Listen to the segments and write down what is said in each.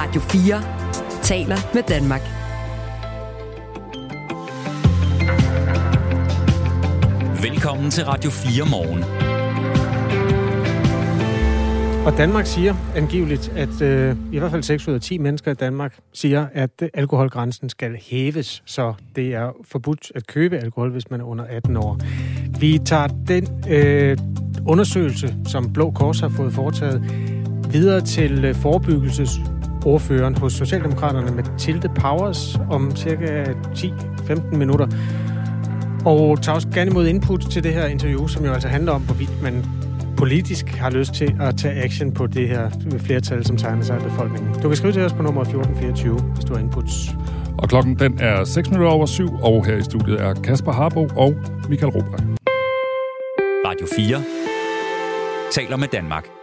Radio 4 taler med Danmark. Velkommen til Radio 4 morgen. Og Danmark siger angiveligt, at øh, i hvert fald 6 ud af 10 mennesker i Danmark siger, at alkoholgrænsen skal hæves, så det er forbudt at købe alkohol, hvis man er under 18 år. Vi tager den øh, undersøgelse, som Blå Kors har fået foretaget, videre til øh, forebyggelsesordføreren hos Socialdemokraterne Mathilde Powers om cirka 10-15 minutter. Og tager også gerne imod input til det her interview, som jo altså handler om, hvorvidt man politisk har lyst til at tage action på det her flertal, som tegner sig af befolkningen. Du kan skrive til os på nummer 1424, hvis du har inputs. Og klokken den er 6 minutter over syv, og her i studiet er Kasper Harbo og Michael Robrecht. Radio 4 taler med Danmark.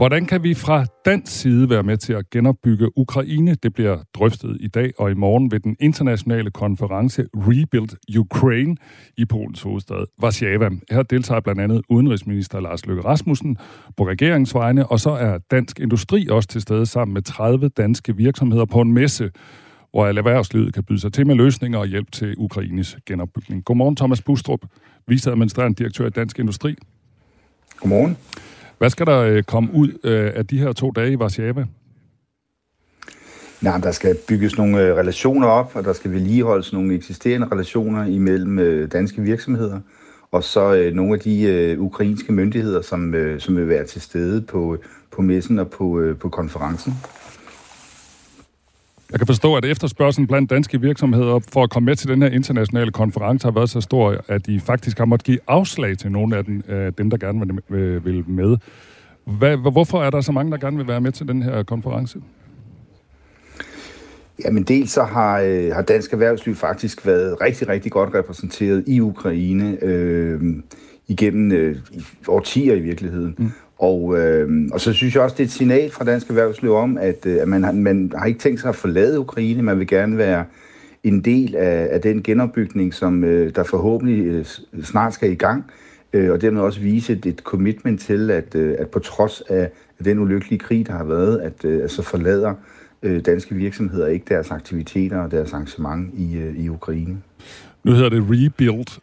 Hvordan kan vi fra dansk side være med til at genopbygge Ukraine? Det bliver drøftet i dag og i morgen ved den internationale konference Rebuild Ukraine i Polens hovedstad Warszawa. Her deltager blandt andet udenrigsminister Lars Løkke Rasmussen på regeringsvejene, og så er Dansk Industri også til stede sammen med 30 danske virksomheder på en messe, hvor alle erhvervslivet kan byde sig til med løsninger og hjælp til Ukraines genopbygning. Godmorgen, Thomas Bustrup, viceadministrerende direktør i Dansk Industri. Godmorgen. Hvad skal der øh, komme ud øh, af de her to dage i Warszawa? Nej, der skal bygges nogle øh, relationer op, og der skal vedligeholdes nogle eksisterende relationer imellem danske virksomheder, og så nogle af de ukrainske myndigheder, som, som vil være til stede på, på messen og på, på konferencen. Jeg kan forstå, at efterspørgselen blandt danske virksomheder for at komme med til den her internationale konference har været så stor, at de faktisk har måttet give afslag til nogle af dem, dem der gerne vil, vil med. Hvad, hvorfor er der så mange, der gerne vil være med til den her konference? Jamen dels så har, øh, har dansk erhvervsliv faktisk været rigtig, rigtig godt repræsenteret i Ukraine øh, igennem øh, årtier i virkeligheden. Mm. Og, øh, og så synes jeg også, det er et signal fra dansk erhvervsliv om, at, øh, at man, har, man har ikke tænkt sig at forlade Ukraine. Man vil gerne være en del af, af den genopbygning, som øh, der forhåbentlig øh, snart skal i gang. Øh, og dermed også vise et, et commitment til, at, øh, at på trods af, af den ulykkelige krig, der har været, at, øh, at forlader øh, danske virksomheder ikke deres aktiviteter og deres arrangement i, øh, i Ukraine. Nu hedder det Rebuild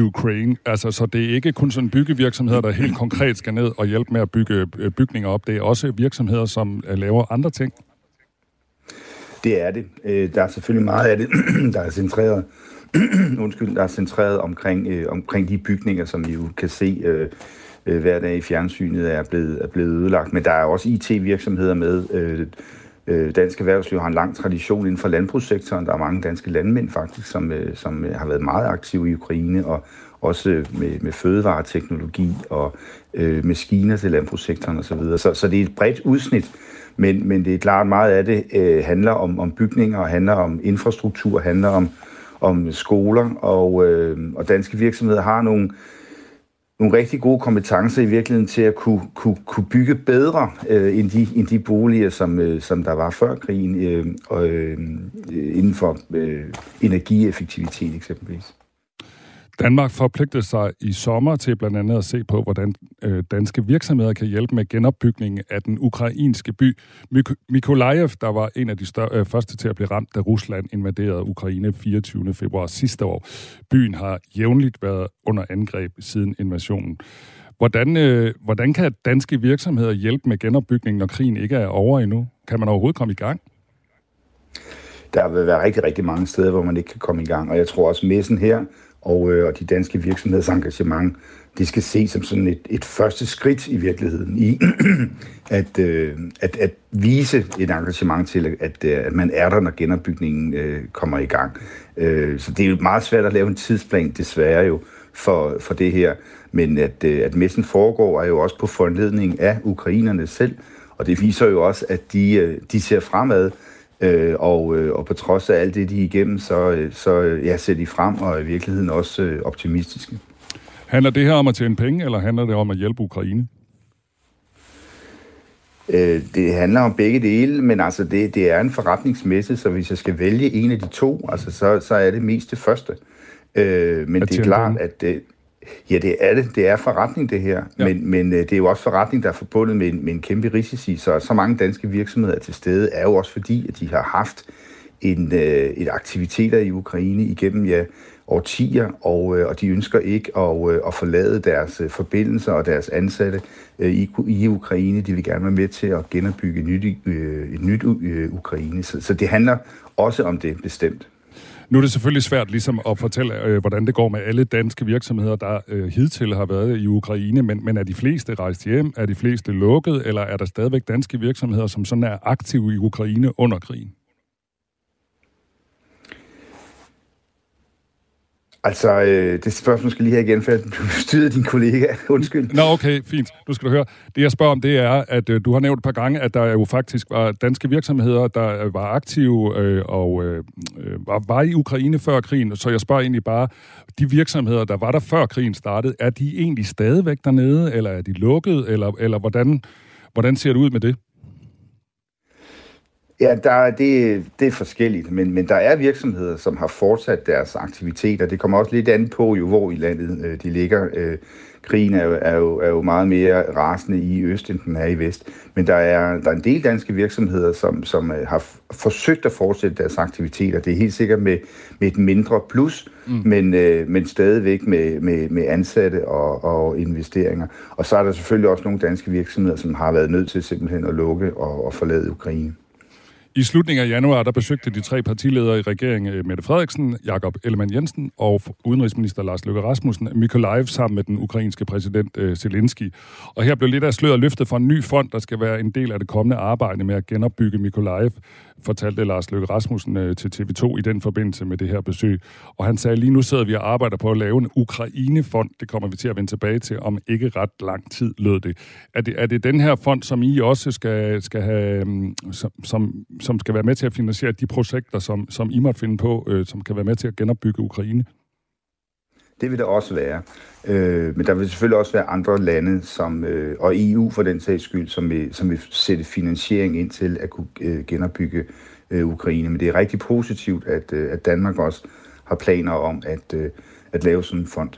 Ukraine. Altså, så det er ikke kun sådan byggevirksomheder, der helt konkret skal ned og hjælpe med at bygge øh, bygninger op. Det er også virksomheder, som øh, laver andre ting. Det er det. Øh, der er selvfølgelig meget af det, der er centreret undskyld, der er centreret omkring, øh, omkring de bygninger, som vi jo kan se øh, øh, hver dag i fjernsynet er blevet, er blevet ødelagt. Men der er også IT-virksomheder med. Øh, Øh, dansk erhvervsliv har en lang tradition inden for landbrugssektoren. Der er mange danske landmænd faktisk, som, øh, som øh, har været meget aktive i Ukraine, og også øh, med, med fødevareteknologi og øh, maskiner til landbrugssektoren osv. Så, så, så det er et bredt udsnit, men, men det er klart, meget af det øh, handler om, om bygninger, handler om infrastruktur, handler om, om skoler, og, øh, og danske virksomheder har nogle, nogle rigtig gode kompetencer i virkeligheden til at kunne, kunne, kunne bygge bedre øh, end, de, end de boliger, som, øh, som der var før krigen, øh, og, øh, øh inden for øh, energieffektivitet eksempelvis. Danmark forpligtede sig i sommer til blandt andet at se på, hvordan øh, danske virksomheder kan hjælpe med genopbygningen af den ukrainske by Myk- Mykolaiv, der var en af de større, øh, første til at blive ramt, da Rusland invaderede Ukraine 24. februar sidste år. Byen har jævnligt været under angreb siden invasionen. Hvordan, øh, hvordan kan danske virksomheder hjælpe med genopbygningen, når krigen ikke er over endnu? Kan man overhovedet komme i gang? Der vil være rigtig, rigtig mange steder, hvor man ikke kan komme i gang, og jeg tror også, messen her og, øh, og de danske virksomheders engagement, det skal ses som sådan et, et første skridt i virkeligheden i at, øh, at, at vise et engagement til, at, øh, at man er der, når genopbygningen øh, kommer i gang. Øh, så det er jo meget svært at lave en tidsplan, desværre jo, for, for det her. Men at, øh, at messen foregår er jo også på foranledning af ukrainerne selv, og det viser jo også, at de, øh, de ser fremad, Øh, og, øh, og på trods af alt det, de er igennem, så, øh, så ja, ser de frem og er i virkeligheden også øh, optimistiske. Handler det her om at tjene penge, eller handler det om at hjælpe Ukraine? Øh, det handler om begge dele, men altså det, det er en forretningsmæssig, så hvis jeg skal vælge en af de to, altså så, så er det mest det første. Øh, men det er klart, penge. at det, Ja, det er det. Det er forretning, det her. Ja. Men, men øh, det er jo også forretning, der er forbundet med en, med en kæmpe risici. Så så mange danske virksomheder til stede er jo også fordi, at de har haft en, øh, et aktiviteter i Ukraine igennem ja, årtier, og, øh, og de ønsker ikke at, øh, at forlade deres øh, forbindelser og deres ansatte øh, i, i Ukraine. De vil gerne være med til at genopbygge et nyt, øh, et nyt øh, Ukraine. Så, så det handler også om det bestemt. Nu er det selvfølgelig svært ligesom at fortælle, øh, hvordan det går med alle danske virksomheder, der øh, hidtil har været i Ukraine, men, men er de fleste rejst hjem? Er de fleste lukket? Eller er der stadigvæk danske virksomheder, som sådan er aktive i Ukraine under krigen? Altså, øh, det spørgsmål skal lige her igen, for du styrer din kollega. Undskyld. Nå, okay, fint. Du skal du høre. Det, jeg spørger om, det er, at øh, du har nævnt et par gange, at der jo faktisk var danske virksomheder, der øh, var aktive øh, og øh, øh, var, var i Ukraine før krigen. Så jeg spørger egentlig bare, de virksomheder, der var der før krigen startede, er de egentlig stadigvæk dernede, eller er de lukket, eller, eller hvordan, hvordan ser det ud med det? Ja, der, det, det er forskelligt, men, men der er virksomheder, som har fortsat deres aktiviteter. Det kommer også lidt an på, jo, hvor i landet øh, de ligger. Øh, krigen er jo, er, jo, er jo meget mere rasende i øst, end den er i vest. Men der er, der er en del danske virksomheder, som, som øh, har forsøgt at fortsætte deres aktiviteter. Det er helt sikkert med, med et mindre plus, mm. men, øh, men stadigvæk med, med, med ansatte og, og investeringer. Og så er der selvfølgelig også nogle danske virksomheder, som har været nødt til simpelthen at lukke og, og forlade Ukraine. I slutningen af januar, der besøgte de tre partiledere i regeringen, øh, Mette Frederiksen, Jakob Ellemann Jensen og udenrigsminister Lars Løkke Rasmussen, Mykolaiv sammen med den ukrainske præsident øh, Zelensky. Og her blev lidt af sløret løftet for en ny fond, der skal være en del af det kommende arbejde med at genopbygge Mykolaiv fortalte Lars Løkke Rasmussen øh, til TV2 i den forbindelse med det her besøg. Og han sagde, lige nu sidder vi og arbejder på at lave en Ukraine-fond. Det kommer vi til at vende tilbage til om ikke ret lang tid, lød det. Er det, er det den her fond, som I også skal, skal have, øh, som, som, som skal være med til at finansiere de projekter, som, som I måtte finde på, øh, som kan være med til at genopbygge Ukraine? Det vil der også være. Øh, men der vil selvfølgelig også være andre lande, som, øh, og EU for den sags skyld, som vil, som vil sætte finansiering ind til at kunne øh, genopbygge øh, Ukraine. Men det er rigtig positivt, at, øh, at Danmark også har planer om at, øh, at lave sådan en fond.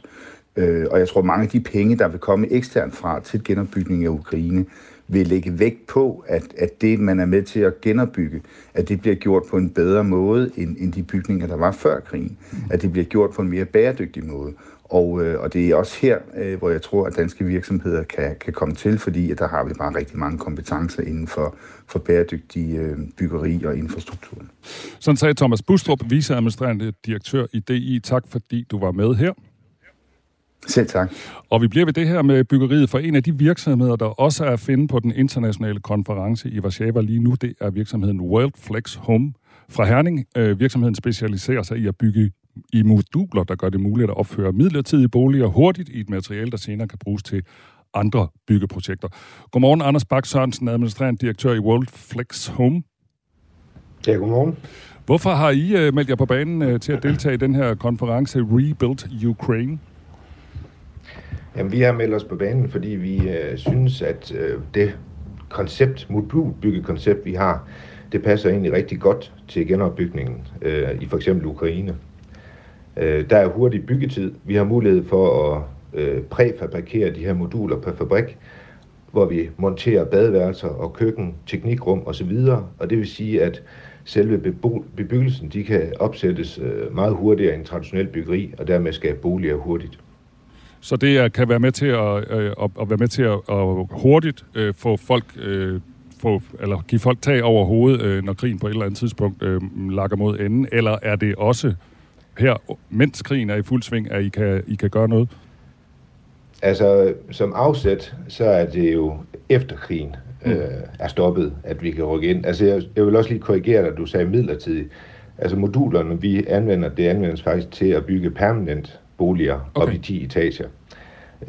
Øh, og jeg tror, mange af de penge, der vil komme eksternt fra til genopbygning af Ukraine, vil lægge vægt på, at, at det, man er med til at genopbygge, at det bliver gjort på en bedre måde end, end de bygninger, der var før krigen. Mm. At det bliver gjort på en mere bæredygtig måde. Og, øh, og det er også her, øh, hvor jeg tror, at danske virksomheder kan, kan komme til, fordi at der har vi bare rigtig mange kompetencer inden for, for bæredygtig øh, byggeri og infrastruktur. Sådan sagde Thomas Bustrup, viceadministrerende direktør i DI. Tak fordi du var med her. Selv tak. Og vi bliver ved det her med byggeriet, for en af de virksomheder, der også er at finde på den internationale konference i Warszawa lige nu, det er virksomheden World Flex Home fra Herning. Øh, virksomheden specialiserer sig i at bygge i moduler, der gør det muligt at opføre midlertidige boliger hurtigt i et materiale, der senere kan bruges til andre byggeprojekter. Godmorgen, Anders Bak Sørensen, administrerende direktør i World Flex Home. Ja, godmorgen. Hvorfor har I uh, meldt jer på banen uh, til at deltage i den her konference Rebuild Ukraine? Jamen, vi har meldt os på banen, fordi vi øh, synes, at øh, det koncept, modulbyggekoncept, vi har, det passer egentlig rigtig godt til genopbygningen øh, i for eksempel Ukraine. Øh, der er hurtig byggetid. Vi har mulighed for at øh, præfabrikere de her moduler per fabrik, hvor vi monterer badeværelser og køkken, teknikrum osv. Og det vil sige, at selve bebyggelsen de kan opsættes øh, meget hurtigere end traditionel byggeri, og dermed skabe boliger hurtigt. Så det kan være med til at, øh, at, at være med til at, at hurtigt øh, få folk øh, få, eller give folk tag over hovedet, øh, når krigen på et eller andet tidspunkt øh, lakker mod enden, eller er det også her, mens krigen er i fuld sving, at I kan, I kan gøre noget? Altså, som afsæt, så er det jo efter krigen mm. øh, er stoppet, at vi kan rykke ind. Altså, jeg, jeg vil også lige korrigere dig, du sagde midlertidigt. Altså, modulerne, vi anvender, det anvendes faktisk til at bygge permanent boliger okay. op i 10 etager.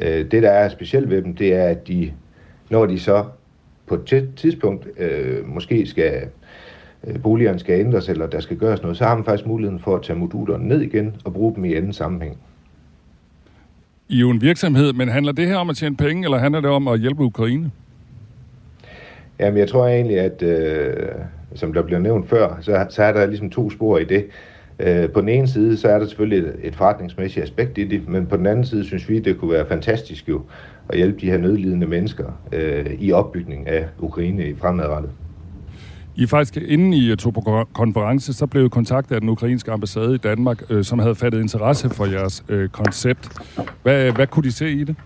Øh, det, der er specielt ved dem, det er, at de, når de så på et tidspunkt øh, måske skal øh, boligerne skal ændres, eller der skal gøres noget, så har man faktisk muligheden for at tage modulerne ned igen og bruge dem i anden sammenhæng. I er jo en virksomhed, men handler det her om at tjene penge, eller handler det om at hjælpe Ukraine? Jamen, jeg tror egentlig, at øh, som der bliver nævnt før, så, så er der ligesom to spor i det. Øh, på den ene side, så er der selvfølgelig et, et forretningsmæssigt aspekt i det, men på den anden side synes vi, det kunne være fantastisk jo at hjælpe de her nødlidende mennesker øh, i opbygning af Ukraine i fremadrettet. I faktisk, inden I tog på konference, så blev kontaktet af den ukrainske ambassade i Danmark, øh, som havde fattet interesse for jeres øh, koncept. Hvad, hvad kunne de se i det?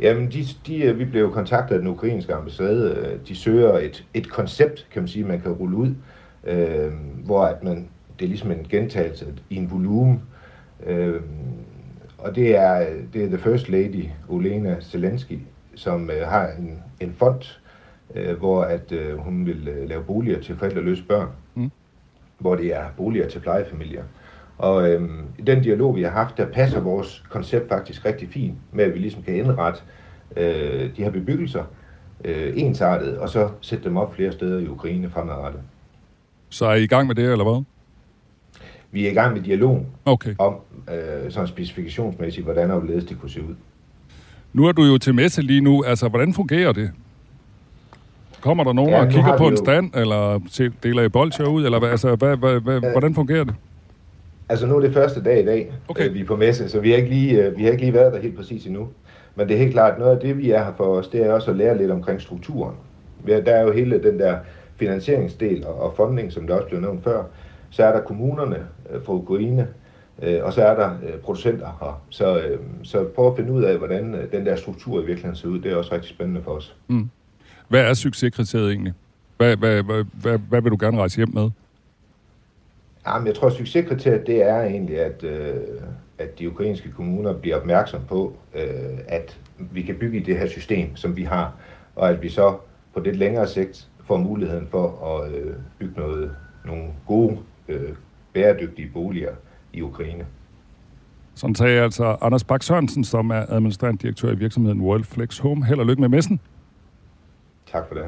Jamen, de, de, øh, vi blev kontaktet af den ukrainske ambassade. Øh, de søger et, et koncept, kan man sige, man kan rulle ud, øh, hvor at man, det er ligesom en gentagelse i en volumen. Øh, og det er, det er The First Lady, Olena Zelensky, som øh, har en, en fond, øh, hvor at øh, hun vil øh, lave boliger til forældreløse børn, mm. hvor det er boliger til plejefamilier. Og øh, i den dialog, vi har haft, der passer vores koncept faktisk rigtig fint med, at vi ligesom kan indrette øh, de her bebyggelser øh, ensartet, og så sætte dem op flere steder i Ukraine fremadrettet. Så er I i gang med det, eller hvad? Vi er i gang med dialog okay. om øh, sådan specifikationsmæssigt, hvordan og hvorledes det kunne se ud. Nu er du jo til messe lige nu. Altså, hvordan fungerer det? Kommer der nogen ja, og kigger på en stand, eller deler I bolcher ud, eller hvad, altså, hvad, hvad, hvad, ja. hvordan fungerer det? Altså nu er det første dag i dag, okay. øh, vi er på messe, så vi har, ikke lige, øh, vi har ikke lige været der helt præcis endnu. Men det er helt klart, noget af det, vi er her for os, det er også at lære lidt omkring strukturen. Der er jo hele den der finansieringsdel og, og funding, som der også blev nævnt før. Så er der kommunerne øh, for Ukraine, øh, og så er der øh, producenter her. Så, øh, så prøv at finde ud af, hvordan øh, den der struktur i virkeligheden ser ud. Det er også rigtig spændende for os. Mm. Hvad er succeskriteriet egentlig? Hvad, hvad, hvad, hvad, hvad vil du gerne rejse hjem med? Jamen, jeg tror, at succeskriteriet det er egentlig, at, øh, at de ukrainske kommuner bliver opmærksom på, øh, at vi kan bygge i det her system, som vi har, og at vi så på det længere sigt får muligheden for at øh, bygge noget, nogle gode, øh, bæredygtige boliger i Ukraine. Sådan sagde altså Anders Bak Sørensen, som er administrerende direktør i virksomheden World Flex Home. Held og lykke med messen. Tak for det.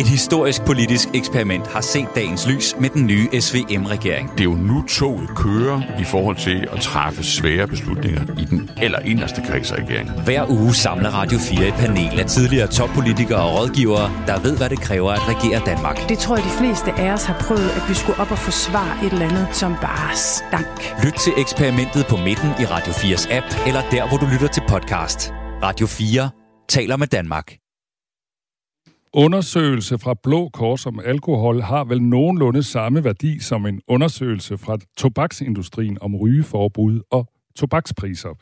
Et historisk politisk eksperiment har set dagens lys med den nye SVM-regering. Det er jo nu toget kører i forhold til at træffe svære beslutninger i den eller inderste kreds af regeringen. Hver uge samler Radio 4 et panel af tidligere toppolitikere og rådgivere, der ved, hvad det kræver at regere Danmark. Det tror jeg, de fleste af os har prøvet, at vi skulle op og forsvare et eller andet, som bare stank. Lyt til eksperimentet på midten i Radio 4's app, eller der, hvor du lytter til podcast. Radio 4 taler med Danmark undersøgelse fra Blå Kors om alkohol har vel nogenlunde samme værdi som en undersøgelse fra tobaksindustrien om rygeforbud og tobakspriser.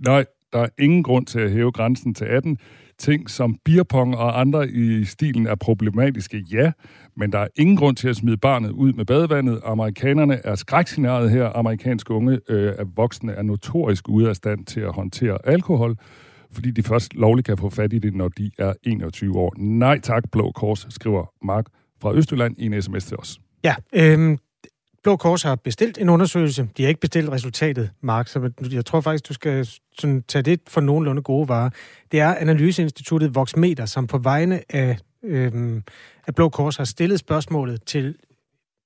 Nej, der er ingen grund til at hæve grænsen til 18. Ting som beerpong og andre i stilen er problematiske, ja, men der er ingen grund til at smide barnet ud med badevandet. Amerikanerne er skrækscenariet her. Amerikanske unge øh, er voksne er notorisk ude af stand til at håndtere alkohol fordi de først lovligt kan få fat i det, når de er 21 år. Nej tak, Blå Kors, skriver Mark fra Østjylland i en sms til os. Ja, øhm, Blå Kors har bestilt en undersøgelse. De har ikke bestilt resultatet, Mark, så jeg tror faktisk, du skal sådan, tage det for nogenlunde gode varer. Det er Analyseinstituttet Voxmeter, som på vegne af, øhm, af Blå Kors har stillet spørgsmålet til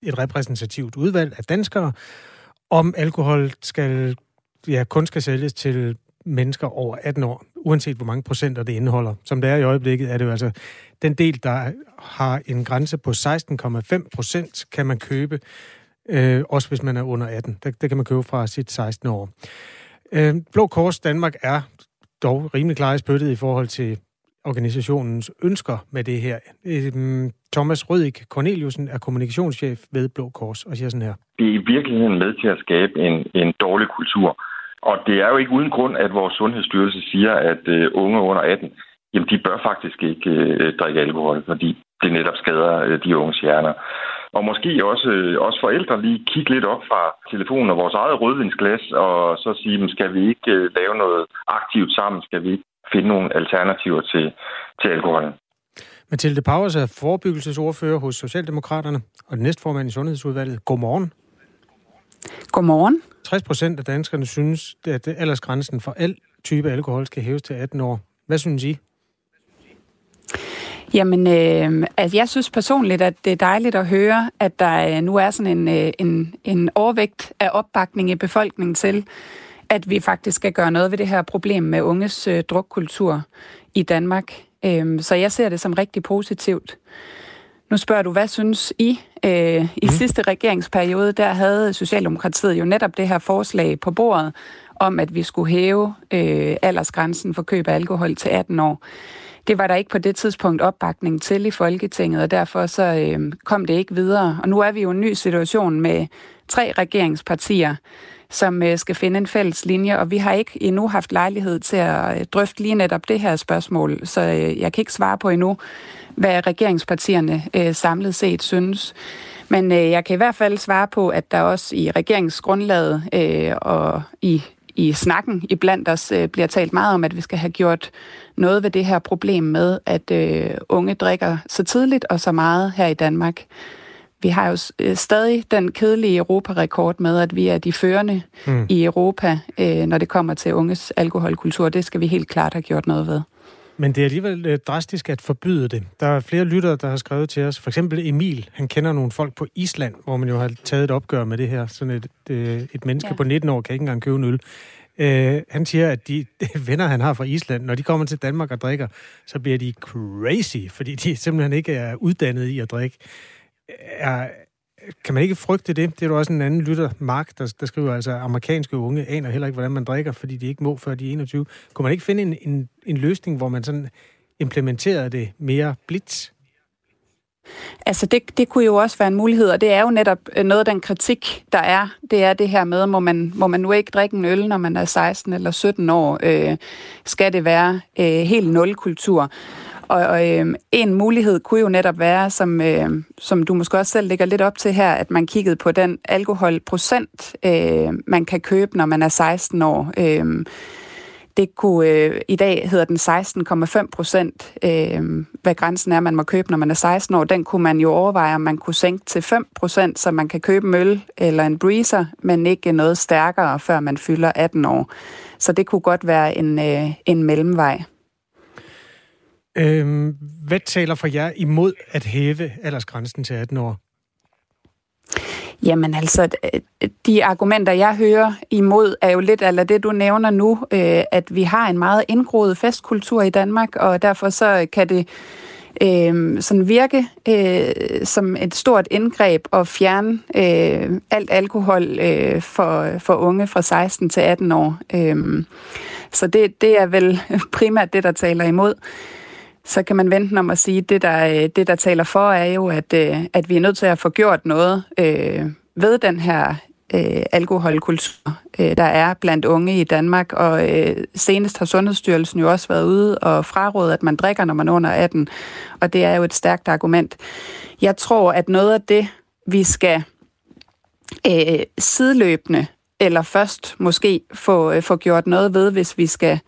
et repræsentativt udvalg af danskere, om alkohol skal, ja, kun skal sælges til mennesker over 18 år, uanset hvor mange procenter det indeholder. Som det er i øjeblikket, er det jo altså den del, der har en grænse på 16,5 procent, kan man købe, øh, også hvis man er under 18. Det, det kan man købe fra sit 16 år. Øh, Blå Kors Danmark er dog rimelig klar i spyttet i forhold til organisationens ønsker med det her. Øh, Thomas Rødik Corneliusen er kommunikationschef ved Blå Kors og siger sådan her. Det er i virkeligheden med til at skabe en, en dårlig kultur og det er jo ikke uden grund, at vores sundhedsstyrelse siger, at øh, unge under 18, jamen de bør faktisk ikke øh, drikke alkohol, fordi det netop skader øh, de unges hjerner. Og måske også, øh, også forældre lige kigge lidt op fra telefonen og vores eget rødvinsglas, og så sige, men skal vi ikke øh, lave noget aktivt sammen? Skal vi ikke finde nogle alternativer til, til alkoholen? Mathilde Powers er forebyggelsesordfører hos Socialdemokraterne og næstformand i Sundhedsudvalget. Godmorgen. Godmorgen. 60 procent af danskerne synes, at aldersgrænsen for al type alkohol skal hæves til 18 år. Hvad synes I? Jamen, øh, altså jeg synes personligt, at det er dejligt at høre, at der øh, nu er sådan en, øh, en, en overvægt af opbakning i befolkningen til, at vi faktisk skal gøre noget ved det her problem med unges øh, drukkultur i Danmark. Øh, så jeg ser det som rigtig positivt. Nu spørger du, hvad synes I? Øh, I mm. sidste regeringsperiode, der havde Socialdemokratiet jo netop det her forslag på bordet om, at vi skulle hæve øh, aldersgrænsen for køb af alkohol til 18 år. Det var der ikke på det tidspunkt opbakning til i Folketinget, og derfor så øh, kom det ikke videre. Og nu er vi jo i en ny situation med tre regeringspartier, som øh, skal finde en fælles linje, og vi har ikke endnu haft lejlighed til at øh, drøfte lige netop det her spørgsmål, så øh, jeg kan ikke svare på endnu, hvad regeringspartierne øh, samlet set synes. Men øh, jeg kan i hvert fald svare på, at der også i regeringsgrundlaget øh, og i i snakken i blandt os øh, bliver talt meget om, at vi skal have gjort noget ved det her problem med, at øh, unge drikker så tidligt og så meget her i Danmark. Vi har jo øh, stadig den kedelige Europarekord med, at vi er de førende mm. i Europa, øh, når det kommer til unges alkoholkultur. Det skal vi helt klart have gjort noget ved. Men det er alligevel øh, drastisk at forbyde det. Der er flere lyttere, der har skrevet til os. For eksempel Emil, han kender nogle folk på Island, hvor man jo har taget et opgør med det her. Sådan et, et, øh, et menneske ja. på 19 år kan ikke engang købe en øl. Uh, han siger, at de, de venner, han har fra Island, når de kommer til Danmark og drikker, så bliver de crazy, fordi de simpelthen ikke er uddannet i at drikke. Er, kan man ikke frygte det? Det er jo også en anden lytter, Mark, der, der skriver, altså amerikanske unge aner heller ikke, hvordan man drikker, fordi de ikke må, før de er 21. Kunne man ikke finde en, en, en løsning, hvor man sådan implementerede det mere blitz? Altså det, det kunne jo også være en mulighed, og det er jo netop øh, noget af den kritik, der er. Det er det her med, må man, må man nu ikke drikke en øl, når man er 16 eller 17 år? Øh, skal det være øh, helt nul kultur? Og, og øh, en mulighed kunne jo netop være, som, øh, som du måske også selv lægger lidt op til her, at man kiggede på den alkoholprocent, øh, man kan købe, når man er 16 år. Øh, det kunne, øh, I dag hedder den 16,5 procent, øh, hvad grænsen er, man må købe, når man er 16 år. Den kunne man jo overveje, om man kunne sænke til 5 procent, så man kan købe møl eller en breezer, men ikke noget stærkere, før man fylder 18 år. Så det kunne godt være en, øh, en mellemvej. Øhm, hvad taler for jer imod at hæve aldersgrænsen til 18 år? Jamen altså, de argumenter, jeg hører imod, er jo lidt eller det, du nævner nu, øh, at vi har en meget indgroet festkultur i Danmark, og derfor så kan det øh, sådan virke øh, som et stort indgreb at fjerne øh, alt alkohol øh, for, for unge fra 16 til 18 år. Øh, så det, det er vel primært det, der taler imod så kan man vente om at sige, at det der, øh, det, der taler for, er jo, at, øh, at vi er nødt til at få gjort noget øh, ved den her øh, alkoholkultur, øh, der er blandt unge i Danmark. Og øh, senest har Sundhedsstyrelsen jo også været ude og frarådet, at man drikker, når man er under 18. Og det er jo et stærkt argument. Jeg tror, at noget af det, vi skal øh, sideløbende, eller først måske få, øh, få gjort noget ved, hvis vi skal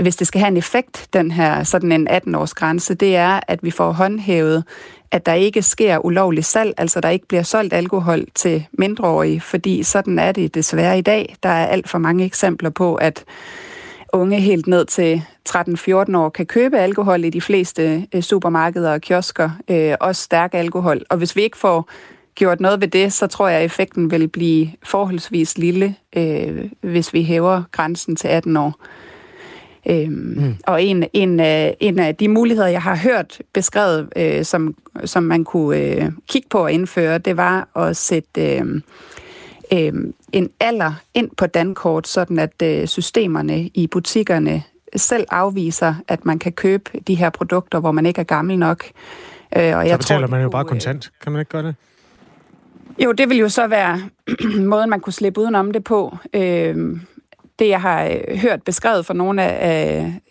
hvis det skal have en effekt, den her sådan en 18-års grænse, det er, at vi får håndhævet, at der ikke sker ulovlig salg, altså der ikke bliver solgt alkohol til mindreårige, fordi sådan er det desværre i dag. Der er alt for mange eksempler på, at unge helt ned til 13-14 år kan købe alkohol i de fleste øh, supermarkeder og kiosker, øh, også stærk alkohol. Og hvis vi ikke får gjort noget ved det, så tror jeg, at effekten vil blive forholdsvis lille, øh, hvis vi hæver grænsen til 18 år. Øhm, mm. Og en, en, en af de muligheder, jeg har hørt beskrevet, øh, som, som man kunne øh, kigge på at indføre, det var at sætte øh, øh, en alder ind på dankort, sådan at øh, systemerne i butikkerne selv afviser, at man kan købe de her produkter, hvor man ikke er gammel nok. Øh, og så jeg betaler tror, man jo bare kontant. Kan man ikke gøre det? Jo, det vil jo så være måden, man kunne slippe udenom det på. Øh, det, jeg har øh, hørt beskrevet fra nogle af,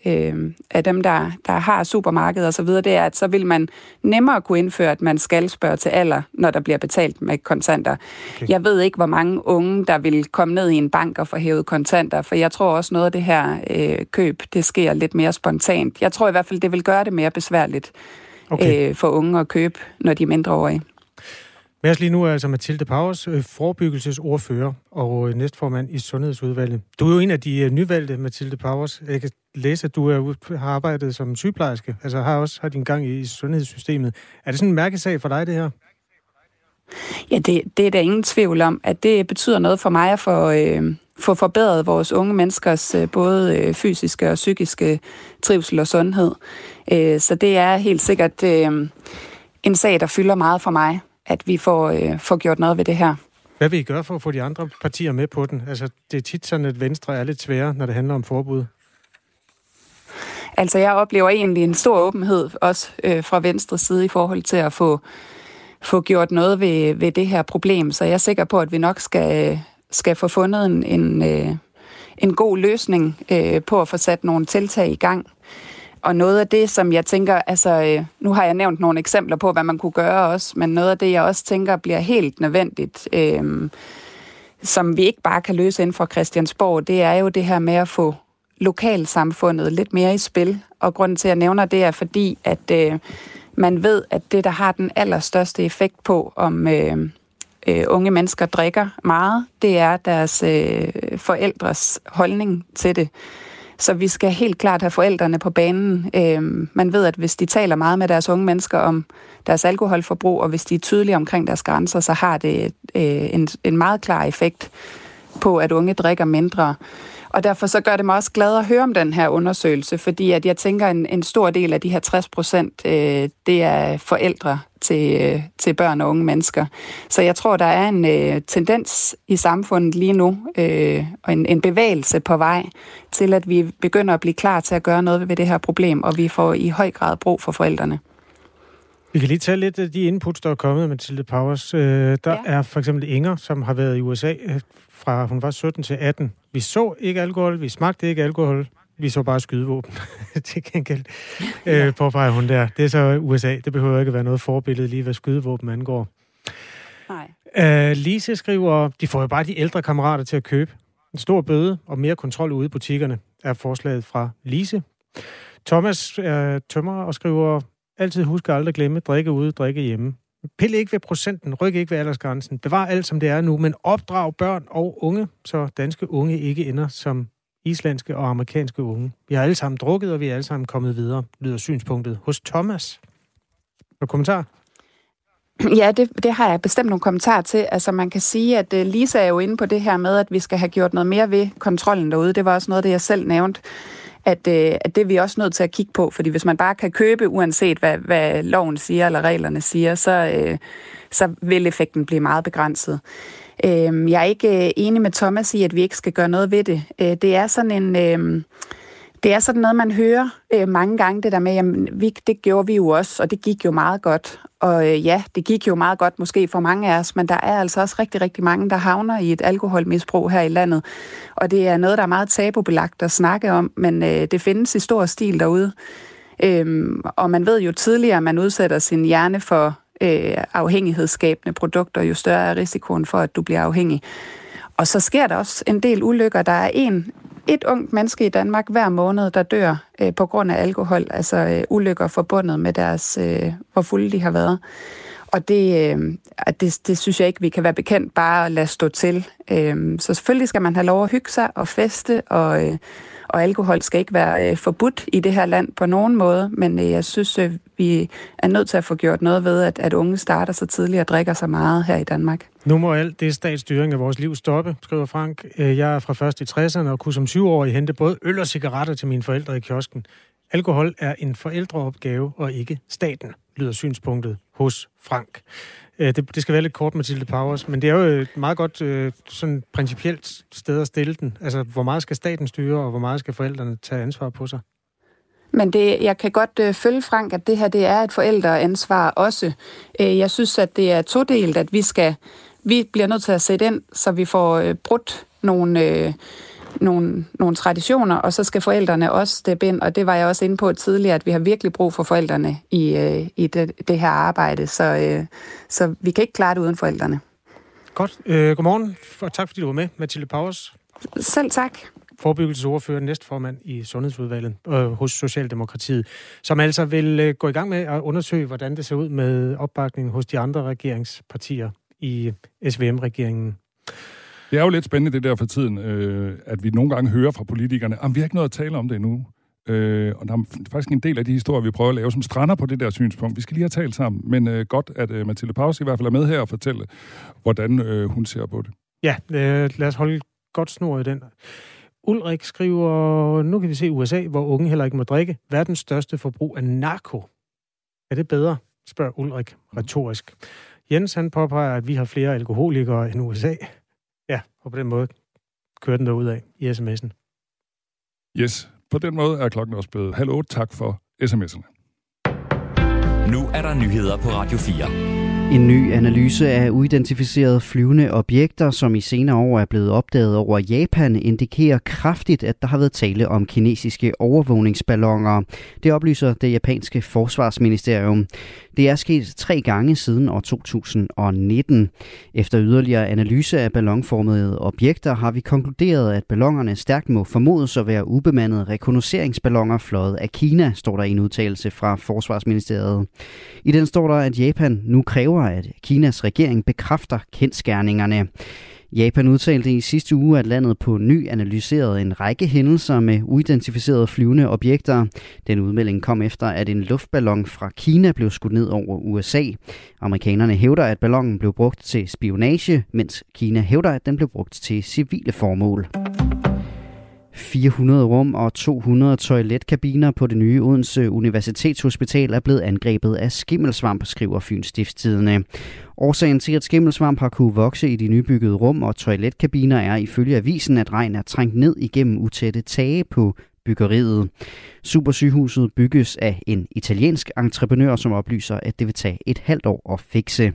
af, øh, af dem, der, der har supermarkeder og så videre, det er, at så vil man nemmere kunne indføre, at man skal spørge til alder, når der bliver betalt med kontanter. Okay. Jeg ved ikke, hvor mange unge, der vil komme ned i en bank og få hævet kontanter, for jeg tror også noget af det her øh, køb, det sker lidt mere spontant. Jeg tror i hvert fald, det vil gøre det mere besværligt okay. øh, for unge at købe, når de er mindreårige. Med os lige nu er altså Mathilde Powers, øh, forebyggelsesordfører og øh, næstformand i Sundhedsudvalget. Du er jo en af de øh, nyvalgte, Mathilde Powers. Jeg kan læse, at du er, har arbejdet som sygeplejerske, altså har også har din gang i sundhedssystemet. Er det sådan en mærkesag for dig, det her? Ja, det, det er der ingen tvivl om, at det betyder noget for mig at få, øh, få forbedret vores unge menneskers øh, både øh, fysiske og psykiske trivsel og sundhed. Øh, så det er helt sikkert øh, en sag, der fylder meget for mig, at vi får, øh, får gjort noget ved det her. Hvad vil I gøre for at få de andre partier med på den? Altså, det er tit sådan, at Venstre er lidt svære, når det handler om forbud. Altså, jeg oplever egentlig en stor åbenhed, også øh, fra Venstre side, i forhold til at få, få gjort noget ved, ved det her problem. Så jeg er sikker på, at vi nok skal, skal få fundet en, en, øh, en god løsning øh, på at få sat nogle tiltag i gang. Og noget af det, som jeg tænker, altså øh, nu har jeg nævnt nogle eksempler på, hvad man kunne gøre også, men noget af det, jeg også tænker bliver helt nødvendigt, øh, som vi ikke bare kan løse inden for Christiansborg, det er jo det her med at få lokalsamfundet lidt mere i spil. Og grunden til, at jeg nævner det, er fordi, at øh, man ved, at det, der har den allerstørste effekt på, om øh, øh, unge mennesker drikker meget, det er deres øh, forældres holdning til det. Så vi skal helt klart have forældrene på banen. Øh, man ved, at hvis de taler meget med deres unge mennesker om deres alkoholforbrug, og hvis de er tydelige omkring deres grænser, så har det øh, en, en meget klar effekt på, at unge drikker mindre. Og derfor så gør det mig også glad at høre om den her undersøgelse, fordi at jeg tænker, at en, en stor del af de her 60 procent, øh, det er forældre til, øh, til børn og unge mennesker. Så jeg tror, der er en øh, tendens i samfundet lige nu, øh, og en, en bevægelse på vej til, at vi begynder at blive klar til at gøre noget ved det her problem, og vi får i høj grad brug for forældrene. Vi kan lige tage lidt af de inputs, der er kommet, Mathilde Powers. Øh, der ja. er for eksempel Inger, som har været i USA øh, fra hun var 17 til 18. Vi så ikke alkohol, vi smagte ikke alkohol, vi så bare skydevåben til gengæld, ja. øh, påpeger hun der. Det er så USA, det behøver ikke at være noget forbillede lige, hvad skydevåben angår. Nej. Øh, Lise skriver, de får jo bare de ældre kammerater til at købe. En stor bøde og mere kontrol ude i butikkerne er forslaget fra Lise. Thomas er tømmer og skriver, altid husk at aldrig glemme, drikke ude, drikke hjemme. Pille ikke ved procenten, ryk ikke ved aldersgrænsen. Bevar alt, som det er nu, men opdrag børn og unge, så danske unge ikke ender som islandske og amerikanske unge. Vi har alle sammen drukket, og vi er alle sammen kommet videre, lyder synspunktet hos Thomas. Og kommentar? Ja, det, det har jeg bestemt nogle kommentarer til. Altså man kan sige, at øh, Lisa er jo inde på det her med, at vi skal have gjort noget mere ved kontrollen derude. Det var også noget, det jeg selv nævnte at, øh, at det er vi også nødt til at kigge på, fordi hvis man bare kan købe, uanset hvad, hvad loven siger eller reglerne siger, så, øh, så vil effekten blive meget begrænset. Øh, jeg er ikke øh, enig med Thomas i, at vi ikke skal gøre noget ved det. Øh, det er sådan en... Øh, det er sådan noget, man hører øh, mange gange, det der med, jamen, vi, det gjorde vi jo også, og det gik jo meget godt. Og øh, ja, det gik jo meget godt måske for mange af os, men der er altså også rigtig, rigtig mange, der havner i et alkoholmisbrug her i landet. Og det er noget, der er meget tabubelagt at snakke om, men øh, det findes i stor stil derude. Øhm, og man ved jo tidligere, man udsætter sin hjerne for øh, afhængighedsskabende produkter, jo større er risikoen for, at du bliver afhængig. Og så sker der også en del ulykker. Der er en et ungt menneske i Danmark hver måned, der dør øh, på grund af alkohol, altså øh, ulykker forbundet med deres, øh, hvor fulde de har været. Og det, øh, det, det synes jeg ikke, vi kan være bekendt bare at lade stå til. Øh, så selvfølgelig skal man have lov at hygge sig og feste, og, øh, og alkohol skal ikke være øh, forbudt i det her land på nogen måde, men øh, jeg synes, øh, vi er nødt til at få gjort noget ved, at, at unge starter så tidligt og drikker så meget her i Danmark. Nu må alt det statsstyring af vores liv stoppe, skriver Frank. Øh, jeg er fra først i 60'erne og kunne som syvårig hente både øl og cigaretter til mine forældre i kiosken. Alkohol er en forældreopgave og ikke staten, lyder synspunktet hos Frank. Øh, det, det skal være lidt kort, Mathilde Powers, men det er jo et meget godt øh, sådan principielt sted at stille den. Altså, hvor meget skal staten styre, og hvor meget skal forældrene tage ansvar på sig? Men det, jeg kan godt øh, følge Frank, at det her det er et forældreansvar også. Øh, jeg synes, at det er todelt, at vi skal vi bliver nødt til at sætte ind, så vi får øh, brudt nogle, øh, nogle, nogle traditioner, og så skal forældrene også steppe ind, og det var jeg også inde på tidligere, at vi har virkelig brug for forældrene i, øh, i det, det her arbejde, så, øh, så vi kan ikke klare det uden forældrene. Godt. Øh, godmorgen, og tak fordi du var med, Mathilde Powers. Selv tak. Forebyggelsesordfører, næstformand i Sundhedsudvalget øh, hos Socialdemokratiet, som altså vil øh, gå i gang med at undersøge, hvordan det ser ud med opbakningen hos de andre regeringspartier i SVM-regeringen. Det er jo lidt spændende det der for tiden, øh, at vi nogle gange hører fra politikerne, at vi har ikke noget at tale om det endnu. Øh, og der er faktisk en del af de historier, vi prøver at lave, som strander på det der synspunkt. Vi skal lige have talt sammen, men øh, godt, at øh, Mathilde Paus i hvert fald er med her og fortælle, hvordan øh, hun ser på det. Ja, øh, lad os holde godt snor i den. Ulrik skriver, nu kan vi se USA, hvor unge heller ikke må drikke. Verdens største forbrug af narko. Er det bedre, spørger Ulrik retorisk. Jens han påpeger, at vi har flere alkoholikere end USA. Ja, og på den måde kører den ud af i sms'en. Yes, på den måde er klokken også blevet halv otte. Tak for sms'erne. Nu er der nyheder på Radio 4. En ny analyse af uidentificerede flyvende objekter, som i senere år er blevet opdaget over Japan, indikerer kraftigt, at der har været tale om kinesiske overvågningsballoner. Det oplyser det japanske forsvarsministerium. Det er sket tre gange siden år 2019. Efter yderligere analyse af ballonformede objekter har vi konkluderet, at ballongerne stærkt må formodes at være ubemandede rekognosceringsballoner fløjet af Kina, står der i en udtalelse fra Forsvarsministeriet. I den står der, at Japan nu kræver, at Kinas regering bekræfter kendskærningerne. Japan udtalte i sidste uge, at landet på ny analyserede en række hændelser med uidentificerede flyvende objekter. Den udmelding kom efter, at en luftballon fra Kina blev skudt ned over USA. Amerikanerne hævder, at ballonen blev brugt til spionage, mens Kina hævder, at den blev brugt til civile formål. 400 rum og 200 toiletkabiner på det nye Odense Universitetshospital er blevet angrebet af skimmelsvamp, skriver Fyns Stiftstidende. Årsagen til, at skimmelsvamp har kunne vokse i de nybyggede rum og toiletkabiner er ifølge avisen, at regn er trængt ned igennem utætte tage på byggeriet. Supersygehuset bygges af en italiensk entreprenør, som oplyser, at det vil tage et halvt år at fikse.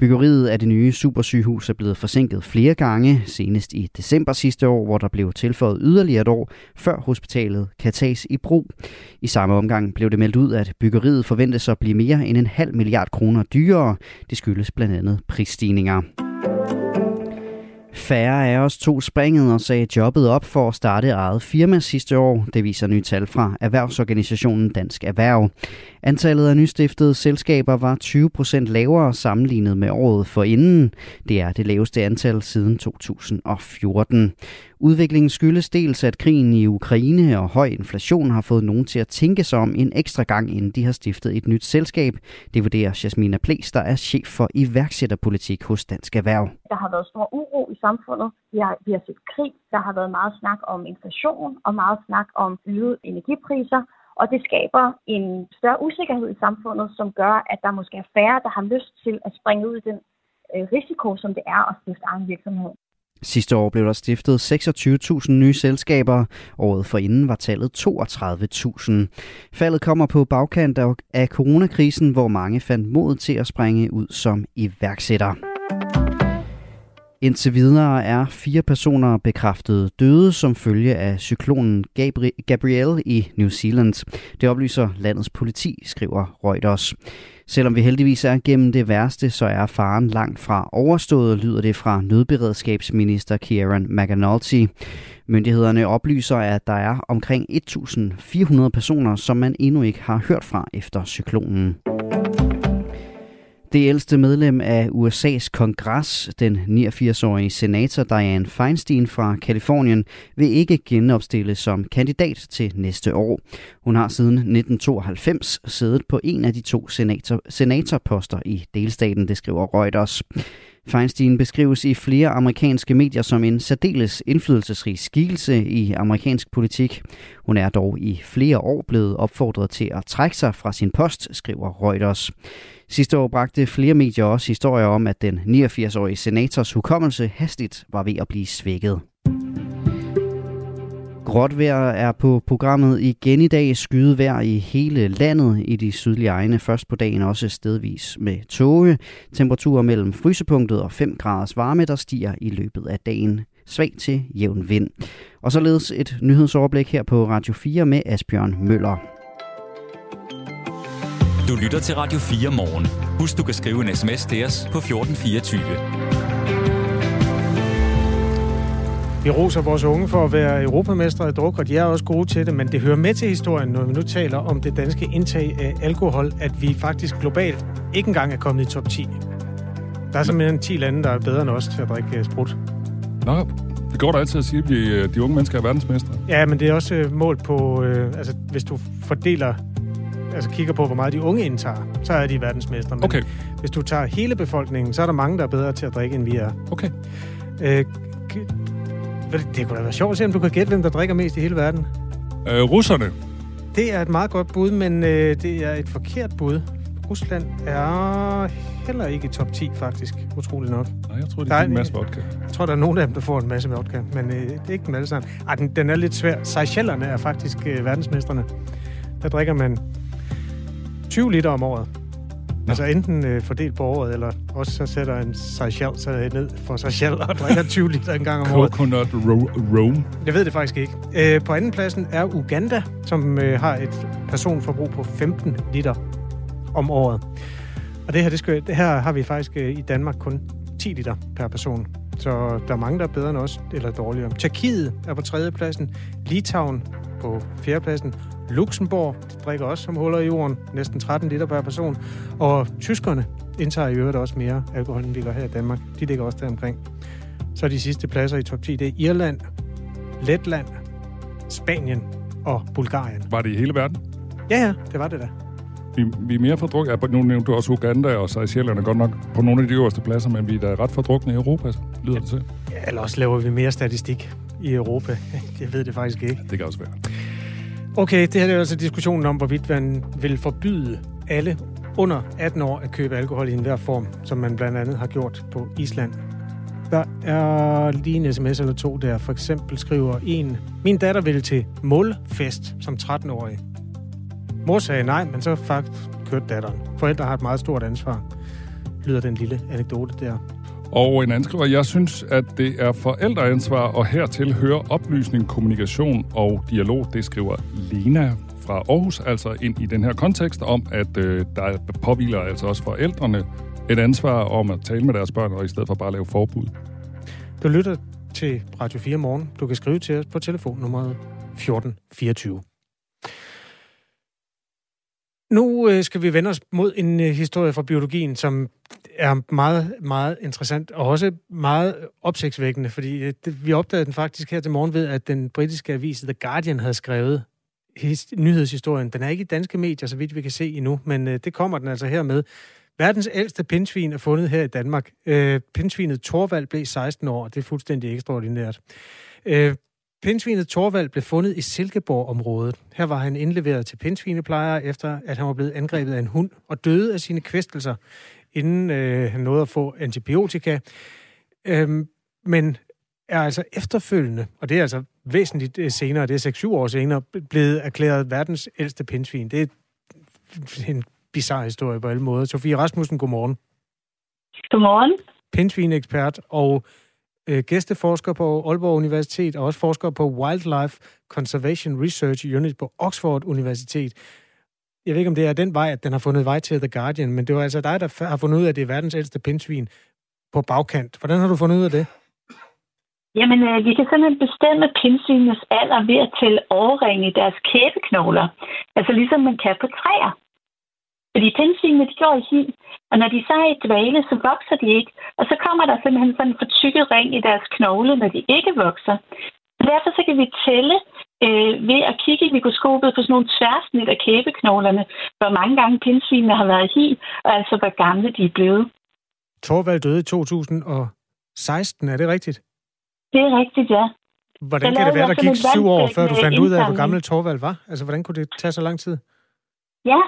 Byggeriet af det nye supersygehus er blevet forsinket flere gange, senest i december sidste år, hvor der blev tilføjet yderligere et år, før hospitalet kan tages i brug. I samme omgang blev det meldt ud, at byggeriet forventes at blive mere end en halv milliard kroner dyrere. Det skyldes blandt andet prisstigninger. Færre af os tog springet og sagde jobbet op for at starte eget firma sidste år. Det viser nye tal fra erhvervsorganisationen Dansk Erhverv. Antallet af nystiftede selskaber var 20 procent lavere sammenlignet med året forinden. Det er det laveste antal siden 2014. Udviklingen skyldes dels, at krigen i Ukraine og høj inflation har fået nogen til at tænke sig om en ekstra gang, inden de har stiftet et nyt selskab. Det vurderer Jasmina Ples, der er chef for iværksætterpolitik hos Dansk Erhverv. Der har været stor uro i samfundet. Vi har, vi har set krig. Der har været meget snak om inflation og meget snak om øgede energipriser. Og det skaber en større usikkerhed i samfundet, som gør, at der måske er færre, der har lyst til at springe ud i den øh, risiko, som det er at stifte egen virksomhed. Sidste år blev der stiftet 26.000 nye selskaber. Året forinden var tallet 32.000. Faldet kommer på bagkant af coronakrisen, hvor mange fandt mod til at springe ud som iværksætter. Indtil videre er fire personer bekræftet døde som følge af cyklonen Gabri- Gabrielle i New Zealand. Det oplyser landets politi, skriver Reuters. Selvom vi heldigvis er gennem det værste, så er faren langt fra overstået, lyder det fra nødberedskabsminister Kieran McAnulty. Myndighederne oplyser, at der er omkring 1.400 personer, som man endnu ikke har hørt fra efter cyklonen. Det ældste medlem af USA's kongres, den 89-årige senator Dianne Feinstein fra Kalifornien, vil ikke genopstille som kandidat til næste år. Hun har siden 1992 siddet på en af de to senator, senatorposter i delstaten, det skriver Reuters. Feinstein beskrives i flere amerikanske medier som en særdeles indflydelsesrig skikkelse i amerikansk politik. Hun er dog i flere år blevet opfordret til at trække sig fra sin post, skriver Reuters. Sidste år bragte flere medier også historier om, at den 89-årige senators hukommelse hastigt var ved at blive svækket. Gråt vejr er på programmet igen i dag. Skydevejr i hele landet i de sydlige egne. Først på dagen også stedvis med tåge. Temperaturer mellem frysepunktet og 5 graders varme, der stiger i løbet af dagen. Svag til jævn vind. Og således et nyhedsoverblik her på Radio 4 med Asbjørn Møller. Du lytter til Radio 4 morgen. Husk, du kan skrive en sms til os på 1424. Vi roser vores unge for at være europamestre i druk, og de er også gode til det, men det hører med til historien, når vi nu taler om det danske indtag af alkohol, at vi faktisk globalt ikke engang er kommet i top 10. Der er simpelthen 10 lande, der er bedre end os til at drikke sprut. Nå, Det går da altid at sige, at vi, øh, de unge mennesker er verdensmestre. Ja, men det er også øh, målt på, øh, altså hvis du fordeler, altså kigger på, hvor meget de unge indtager, så er de verdensmestre. Men Okay. hvis du tager hele befolkningen, så er der mange, der er bedre til at drikke, end vi er. Okay. Øh, det kunne da være sjovt at se, om du kan gætte, hvem der drikker mest i hele verden. Øh, russerne. Det er et meget godt bud, men øh, det er et forkert bud. Rusland er heller ikke i top 10, faktisk. Utroligt nok. Nej, jeg tror, de er en masse vodka. Jeg tror, der er nogen af dem, der får en masse vodka, men øh, det er ikke dem alle sammen. Ej, den, den er lidt svær. Seychellerne er faktisk øh, verdensmestrene. Der drikker man 20 liter om året. Altså enten øh, fordelt på året, eller også så sætter en Seychelles sig ned for selv og drikker 20 liter en gang om året. Coconut ro- Rome. Jeg ved det faktisk ikke. Øh, på anden pladsen er Uganda, som øh, har et personforbrug på 15 liter om året. Og det her, det skal, det her har vi faktisk øh, i Danmark kun 10 liter per person. Så der er mange, der er bedre end os, eller dårligere. Tjekkiet er på tredje pladsen. Litauen på fjerde pladsen. Luxembourg drikker også som huller i jorden. Næsten 13 liter per person. Og tyskerne indtager i øvrigt også mere alkohol, end vi gør her i Danmark. De ligger også der omkring. Så de sidste pladser i top 10, det er Irland, Letland, Spanien og Bulgarien. Var det i hele verden? Ja, ja, det var det da. Vi, vi er mere fordrukne. Ja, nu nævnte du også Uganda og Seychellerne godt nok på nogle af de øverste pladser, men vi er da ret fordrukne i Europa, lyder det til. Ja, eller også laver vi mere statistik i Europa. Jeg ved det faktisk ikke. Det kan også være. Okay, det her er altså diskussionen om, hvorvidt man vil forbyde alle under 18 år at købe alkohol i enhver form, som man blandt andet har gjort på Island. Der er lige en sms eller to der. For eksempel skriver en, min datter ville til målfest som 13-årig. Mor sagde nej, men så faktisk kørte datteren. Forældre har et meget stort ansvar, lyder den lille anekdote der. Og en anden skriver, jeg synes, at det er forældreansvar, og hertil hører oplysning, kommunikation og dialog. Det skriver Lena fra Aarhus, altså ind i den her kontekst om, at øh, der påviler altså også forældrene et ansvar om at tale med deres børn, og i stedet for bare at lave forbud. Du lytter til Radio 4 morgen. Du kan skrive til os på telefonnummeret 1424. Nu øh, skal vi vende os mod en øh, historie fra biologien, som er meget, meget interessant og også meget opsigtsvækkende, fordi øh, det, vi opdagede den faktisk her til morgen ved, at den britiske avis The Guardian havde skrevet his, nyhedshistorien. Den er ikke i danske medier, så vidt vi kan se endnu, men øh, det kommer den altså her med. Verdens ældste pindsvin er fundet her i Danmark. Øh, pindsvinet Torvald blev 16 år, og det er fuldstændig ekstraordinært. Øh, Pindsvinet Torvald blev fundet i Silkeborg-området. Her var han indleveret til pindsvineplejere, efter at han var blevet angrebet af en hund og døde af sine kvæstelser, inden øh, han nåede at få antibiotika. Øhm, men er altså efterfølgende, og det er altså væsentligt øh, senere, det er 6-7 år senere, blevet erklæret verdens ældste pindsvin. Det er en bizarre historie på alle måder. Sofie Rasmussen, godmorgen. Godmorgen. Pindsvinekspert og øh, gæsteforsker på Aalborg Universitet, og også forsker på Wildlife Conservation Research Unit på Oxford Universitet. Jeg ved ikke, om det er den vej, at den har fundet vej til The Guardian, men det var altså dig, der har fundet ud af, at det er verdens ældste pindsvin på bagkant. Hvordan har du fundet ud af det? Jamen, øh, vi kan simpelthen bestemme pindsvinenes alder ved at tælle årringe i deres kæbeknogler. Altså ligesom man kan på træer. Fordi pindsvinene, de går i hi, og når de så er i dvale, så vokser de ikke. Og så kommer der simpelthen sådan en fortykket ring i deres knogle, når de ikke vokser. Derfor så kan vi tælle øh, ved at kigge i mikroskopet på sådan nogle tværsnit af kæbeknoglerne, hvor mange gange pindsvinene har været i og altså hvor gamle de er blevet. Torvald døde i 2016, er det rigtigt? Det er rigtigt, ja. Hvordan kan det være, der gik syv år, før du fandt ud af, hvor gammel Torvald var? Altså, hvordan kunne det tage så lang tid? Ja,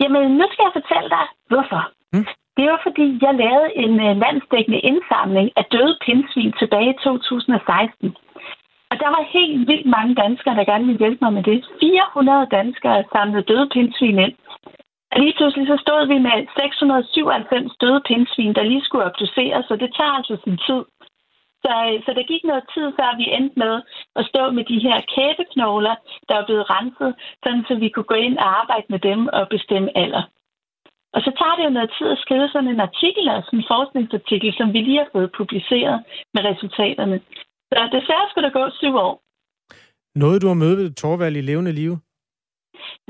jamen nu skal jeg fortælle dig, hvorfor. Hmm? Det var fordi, jeg lavede en uh, landsdækkende indsamling af døde pindsvin tilbage i 2016. Altså, der var helt vildt mange danskere, der gerne ville hjælpe mig med det. 400 danskere samlede døde pindsvin ind. Og lige pludselig så stod vi med 697 døde pindsvin, der lige skulle obduceres, så det tager altså sin tid. Så, øh, så der gik noget tid, før vi endte med at stå med de her kæbeknogler, der er blevet renset, sådan så vi kunne gå ind og arbejde med dem og bestemme alder. Og så tager det jo noget tid at skrive sådan en artikel, altså en forskningsartikel, som vi lige har fået publiceret med resultaterne. Så desværre skulle der gå syv år. Noget, du har mødt Torvald i levende liv?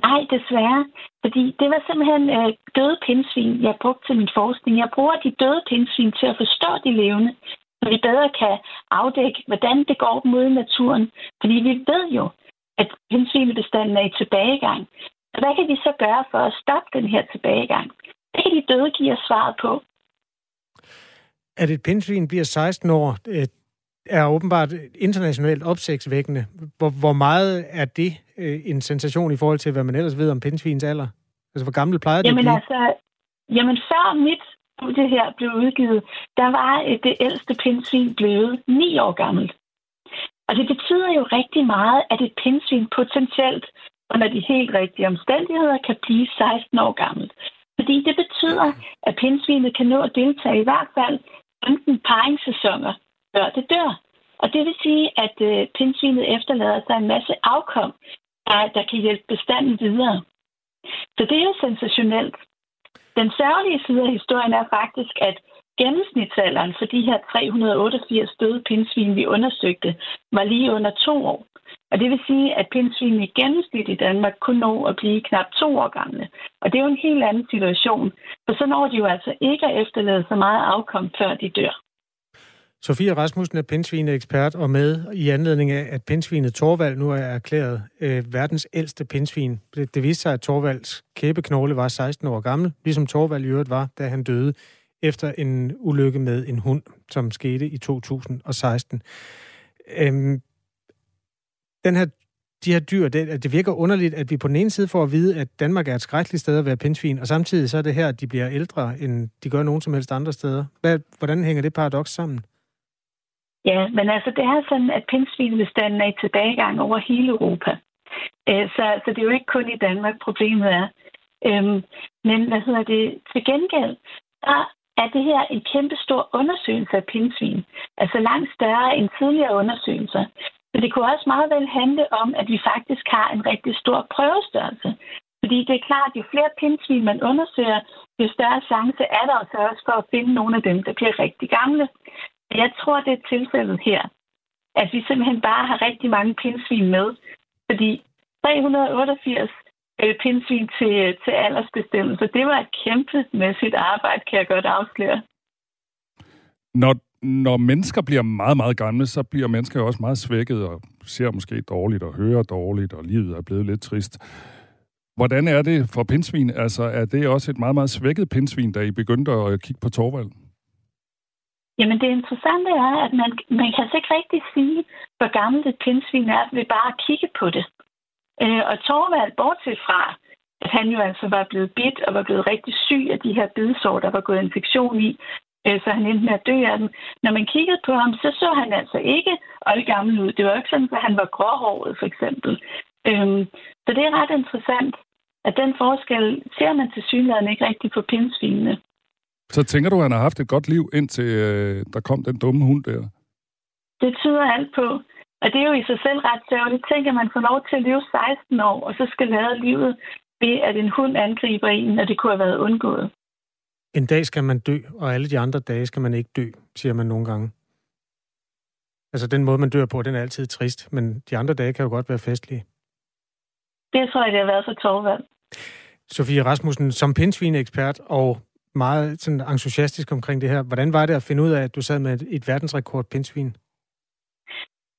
Nej, desværre. Fordi det var simpelthen øh, døde pindsvin, jeg brugte til min forskning. Jeg bruger de døde pindsvin til at forstå de levende. så vi bedre kan afdække, hvordan det går dem ude i naturen. Fordi vi ved jo, at pindsvinebestanden er i tilbagegang. Så hvad kan vi så gøre for at stoppe den her tilbagegang? Det kan de døde give os svaret på. At et pindsvin bliver 16 år, øh, er åbenbart internationalt opsigtsvækkende. Hvor, hvor meget er det øh, en sensation i forhold til, hvad man ellers ved om pindsvins alder? Altså, hvor gammel plejer det jamen, at blive? Altså, jamen, før mit studie her blev udgivet, der var det ældste pindsvin blevet 9 år gammelt. Og det betyder jo rigtig meget, at et pindsvin potentielt under de helt rigtige omstændigheder kan blive 16 år gammelt. Fordi det betyder, at pindsvinet kan nå at deltage i hvert fald 15 paringssæsoner, før det dør. Og det vil sige, at øh, pindsvinet efterlader sig en masse afkom, der, der kan hjælpe bestanden videre. Så det er jo sensationelt. Den særlige side af historien er faktisk, at gennemsnitsalderen for de her 388 døde pindsvin, vi undersøgte, var lige under to år. Og det vil sige, at pindsvinene i gennemsnit i Danmark kunne nå at blive knap to år gamle. Og det er jo en helt anden situation, for så når de jo altså ikke at efterlade så meget afkom, før de dør. Sofie Rasmussen er pindsvineekspert og med i anledning af, at pindsvinet Torvald nu er erklæret øh, verdens ældste pindsvin. Det, det viste sig, at Torvalds kæbeknogle var 16 år gammel, ligesom Torvald i øvrigt var, da han døde efter en ulykke med en hund, som skete i 2016. Øhm, den her, de her dyr, det, det virker underligt, at vi på den ene side får at vide, at Danmark er et skrækkeligt sted at være pindsvin, og samtidig så er det her, at de bliver ældre, end de gør nogen som helst andre steder. Hvad, hvordan hænger det paradoks sammen? Ja, men altså det er sådan, at pindsvinbestanden er i tilbagegang over hele Europa. Øh, så, så det er jo ikke kun i Danmark, problemet er. Øhm, men hvad hedder det? Til gengæld, der er det her en kæmpe stor undersøgelse af pindsvin. Altså langt større end tidligere undersøgelser. Så det kunne også meget vel handle om, at vi faktisk har en rigtig stor prøvestørrelse. Fordi det er klart, at jo flere pindsvin man undersøger, jo større chance er der altså også for at finde nogle af dem, der bliver rigtig gamle. Jeg tror, det er tilfældet her. At vi simpelthen bare har rigtig mange pindsvin med. Fordi 388 øh, pindsvin til, til aldersbestemmelse, det var et kæmpemæssigt arbejde, kan jeg godt afsløre. Når, når mennesker bliver meget, meget gamle, så bliver mennesker jo også meget svækket og ser måske dårligt og hører dårligt, og livet er blevet lidt trist. Hvordan er det for pindsvin? Altså, er det også et meget, meget svækket pindsvin, da I begyndte at kigge på Torvald? Jamen det interessante er, at man, man kan altså ikke rigtig sige, hvor gammelt et pindsvin er, ved bare at kigge på det. Øh, og Torvald, bortset fra, at han jo altså var blevet bidt og var blevet rigtig syg af de her bidsår, der var gået infektion i, øh, så han endte med at dø af dem. Når man kiggede på ham, så så han altså ikke gammel ud. Det var ikke sådan, at han var gråhåret, for eksempel. Øh, så det er ret interessant, at den forskel ser man til synligheden ikke rigtig på pindsvinene. Så tænker du, at han har haft et godt liv, indtil øh, der kom den dumme hund der? Det tyder alt på. Og det er jo i sig selv ret sørgeligt. Tænk, at man får lov til at leve 16 år, og så skal lade livet ved, at en hund angriber en, når det kunne have været undgået. En dag skal man dø, og alle de andre dage skal man ikke dø, siger man nogle gange. Altså den måde, man dør på, den er altid trist, men de andre dage kan jo godt være festlige. Det tror jeg, det har været for Torvald. Sofie Rasmussen, som pindsvineekspert og meget sådan entusiastisk omkring det her. Hvordan var det at finde ud af, at du sad med et, et verdensrekord pindsvin?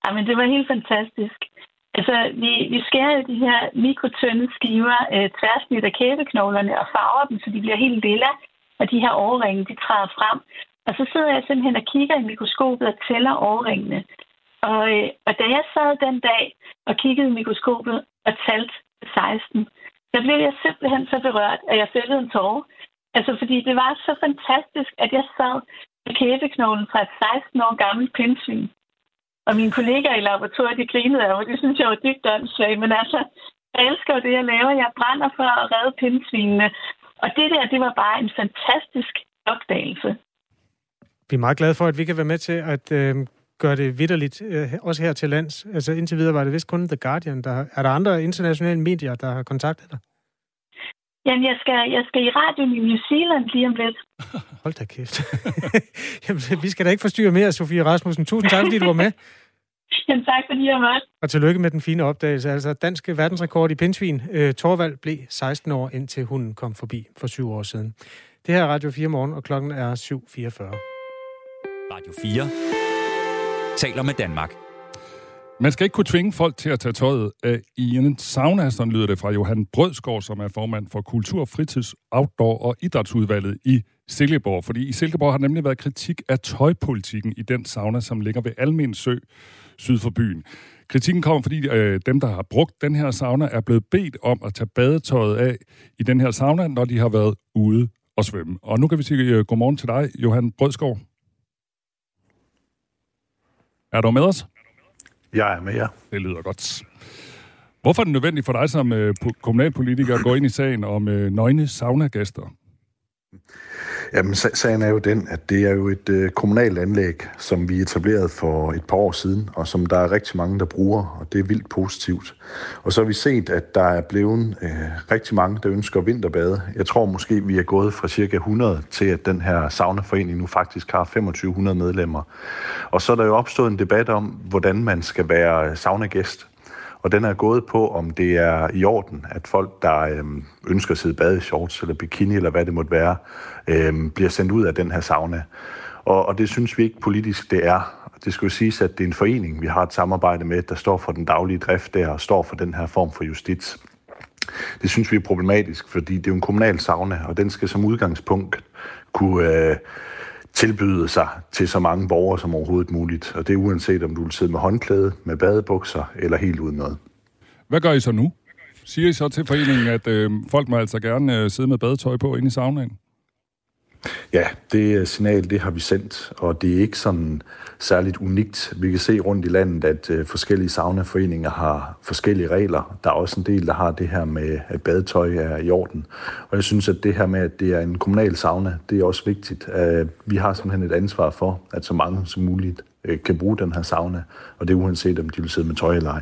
Jamen, det var helt fantastisk. Altså, vi, vi skærer jo de her mikrotynde skiver øh, tværsnit af kæbeknoglerne og farver dem, så de bliver helt lilla, og de her overringe, de træder frem. Og så sidder jeg simpelthen og kigger i mikroskopet og tæller overringene. Og, øh, og da jeg sad den dag og kiggede i mikroskopet og talte 16, der blev jeg simpelthen så berørt, at jeg fældede en tårer. Altså, fordi det var så fantastisk, at jeg sad med kæbeknoglen fra et 16 år gammelt pindsvin. Og mine kollegaer i laboratoriet, de grinede af mig. Det synes jeg var dybt åndssvagt. Men altså, jeg elsker det, jeg laver. Jeg brænder for at redde pindsvinene. Og det der, det var bare en fantastisk opdagelse. Vi er meget glade for, at vi kan være med til at øh, gøre det vidderligt, øh, også her til lands. Altså indtil videre var det vist kun The Guardian. Der, er der andre internationale medier, der har kontaktet dig? Jamen, jeg skal, jeg skal i radioen i New Zealand lige om lidt. Hold da kæft. Jamen, vi skal da ikke forstyrre mere, Sofie Rasmussen. Tusind tak, fordi du var med. Jamen, tak fordi jeg var Og tillykke med den fine opdagelse. Altså, danske verdensrekord i pindsvin. Øh, Torvald blev 16 år, indtil hunden kom forbi for syv år siden. Det her er Radio 4 morgen, og klokken er 7.44. Radio 4 taler med Danmark. Man skal ikke kunne tvinge folk til at tage tøjet af i en sauna, sådan lyder det fra Johan Brødsgaard, som er formand for Kultur, Fritids, Outdoor og Idrætsudvalget i Silkeborg. Fordi i Silkeborg har der nemlig været kritik af tøjpolitikken i den sauna, som ligger ved Almen Sø syd for byen. Kritikken kommer, fordi øh, dem, der har brugt den her sauna, er blevet bedt om at tage badetøjet af i den her sauna, når de har været ude og svømme. Og nu kan vi sige øh, godmorgen til dig, Johan Brødsgaard. Er du med os? Jeg er med jer. Det lyder godt. Hvorfor er det nødvendigt for dig som øh, kommunalpolitiker at gå ind i sagen om øh, nøgne saunagæster? Jamen, sagen er jo den, at det er jo et øh, kommunalt anlæg, som vi etablerede for et par år siden, og som der er rigtig mange, der bruger, og det er vildt positivt. Og så har vi set, at der er blevet øh, rigtig mange, der ønsker vinterbade. Jeg tror måske, vi er gået fra cirka 100 til, at den her saunaforening nu faktisk har 2500 medlemmer. Og så er der jo opstået en debat om, hvordan man skal være saunagæst. Og den er gået på, om det er i orden, at folk, der øhm, ønsker at sidde bade i shorts eller bikini eller hvad det måtte være, øhm, bliver sendt ud af den her sauna. Og, og det synes vi ikke politisk, det er. Det skal jo siges, at det er en forening, vi har et samarbejde med, der står for den daglige drift der og står for den her form for justits. Det synes vi er problematisk, fordi det er jo en kommunal sauna, og den skal som udgangspunkt kunne øh, tilbyde sig til så mange borgere som overhovedet muligt. Og det er uanset, om du vil sidde med håndklæde, med badebukser eller helt uden noget. Hvad gør I så nu? Siger I så til foreningen, at øh, folk må altså gerne øh, sidde med badetøj på inde i saunaen? Ja, det signal, det har vi sendt, og det er ikke sådan særligt unikt. Vi kan se rundt i landet, at øh, forskellige saunaforeninger har forskellige regler. Der er også en del, der har det her med, at badetøj er i orden. Og jeg synes, at det her med, at det er en kommunal sauna, det er også vigtigt. Øh, vi har simpelthen et ansvar for, at så mange som muligt øh, kan bruge den her sauna, og det er uanset, om de vil sidde med tøj eller ej.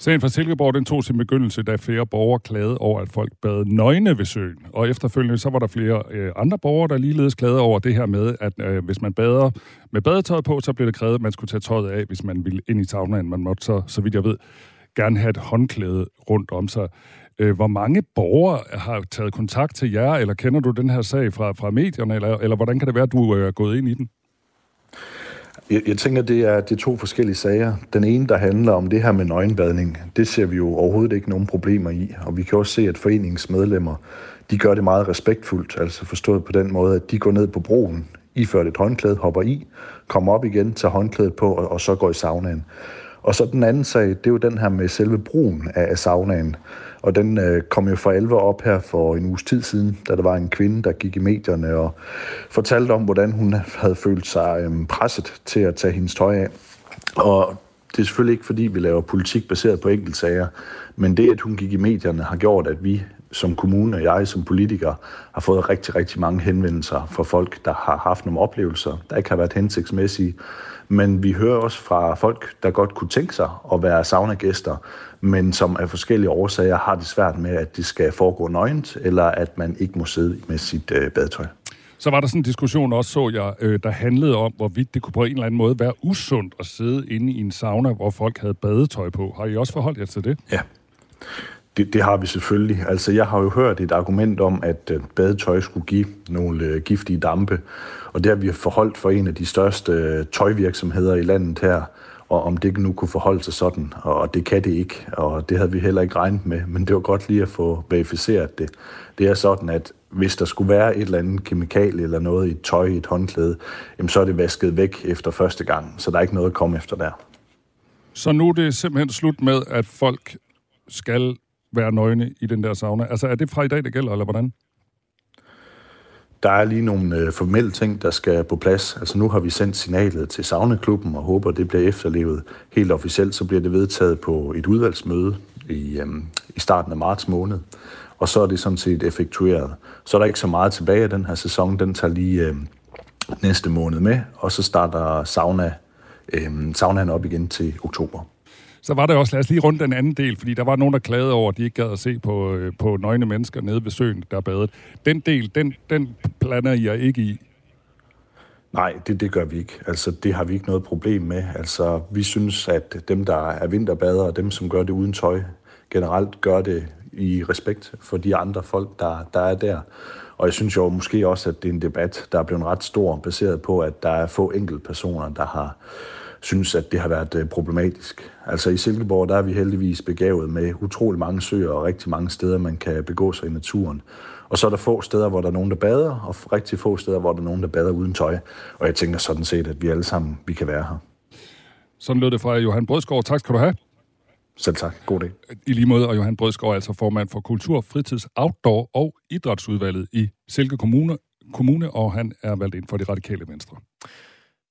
Sagen fra Silkeborg den tog sin begyndelse, da flere borgere klagede over, at folk bad nøgne ved søen. Og efterfølgende så var der flere øh, andre borgere, der ligeledes klagede over det her med, at øh, hvis man bader med badetøj på, så blev det krævet, at man skulle tage tøjet af, hvis man ville ind i saunaen. Man måtte så, så vidt jeg ved, gerne have et håndklæde rundt om sig. Øh, hvor mange borgere har taget kontakt til jer, eller kender du den her sag fra, fra medierne, eller, eller hvordan kan det være, at du øh, er gået ind i den? Jeg, jeg tænker, det er, det er to forskellige sager. Den ene, der handler om det her med nøgenbadning, det ser vi jo overhovedet ikke nogen problemer i. Og vi kan også se, at foreningens medlemmer, de gør det meget respektfuldt, altså forstået på den måde, at de går ned på broen, iført et håndklæde, hopper i, kommer op igen, tager håndklædet på, og, og så går i saunaen. Og så den anden sag, det er jo den her med selve brugen af, af saunaen. Og den øh, kom jo for alvor op her for en uges tid siden, da der var en kvinde, der gik i medierne og fortalte om, hvordan hun havde følt sig øh, presset til at tage hendes tøj af. Og det er selvfølgelig ikke, fordi vi laver politik baseret på enkeltsager, men det, at hun gik i medierne, har gjort, at vi som kommune og jeg som politiker har fået rigtig, rigtig mange henvendelser fra folk, der har haft nogle oplevelser, der ikke har været hensigtsmæssige. Men vi hører også fra folk, der godt kunne tænke sig at være sauna-gæster, men som af forskellige årsager har det svært med, at det skal foregå nøgent, eller at man ikke må sidde med sit øh, badetøj. Så var der sådan en diskussion også, så jeg, øh, der handlede om, hvorvidt det kunne på en eller anden måde være usundt at sidde inde i en sauna, hvor folk havde badetøj på. Har I også forholdt jer til det? Ja. Det, det har vi selvfølgelig. Altså, jeg har jo hørt et argument om, at øh, badetøj skulle give nogle øh, giftige dampe, og det har vi forholdt for en af de største øh, tøjvirksomheder i landet her, og om det nu kunne forholde sig sådan, og det kan det ikke, og det havde vi heller ikke regnet med, men det var godt lige at få verificeret det. Det er sådan, at hvis der skulle være et eller andet kemikalie eller noget i et tøj, i et håndklæde, jamen så er det vasket væk efter første gang, så der er ikke noget at komme efter der. Så nu er det simpelthen slut med, at folk skal være nøgne i den der sauna. Altså er det fra i dag, det gælder, eller hvordan? Der er lige nogle øh, formelle ting, der skal på plads. Altså nu har vi sendt signalet til Savneklubben og håber, det bliver efterlevet helt officielt. Så bliver det vedtaget på et udvalgsmøde i, øhm, i starten af marts måned. Og så er det sådan set effektueret. Så er der ikke så meget tilbage af den her sæson. Den tager lige øhm, næste måned med, og så starter sauna, øhm, saunaen op igen til oktober. Så var der også, lad os lige rundt den anden del, fordi der var nogen, der klagede over, at de ikke gad at se på, øh, på nøgne mennesker nede ved søen, der badet. Den del, den, den blander jeg ikke i. Nej, det, det gør vi ikke. Altså, det har vi ikke noget problem med. Altså, vi synes, at dem, der er vinterbader, og dem, som gør det uden tøj, generelt gør det i respekt for de andre folk, der, der er der. Og jeg synes jo måske også, at det er en debat, der er blevet ret stor, baseret på, at der er få enkelte personer, der har synes, at det har været øh, problematisk. Altså i Silkeborg, der er vi heldigvis begavet med utrolig mange søer og rigtig mange steder, man kan begå sig i naturen. Og så er der få steder, hvor der er nogen, der bader, og rigtig få steder, hvor der er nogen, der bader uden tøj. Og jeg tænker sådan set, at vi alle sammen vi kan være her. Sådan lød det fra Johan Brødskov. Tak skal du have. Selv tak. God dag. I lige måde, og Johan Brødskov er altså formand for Kultur, Fritids, Outdoor og Idrætsudvalget i Silke Kommune, Kommune, og han er valgt ind for de radikale venstre.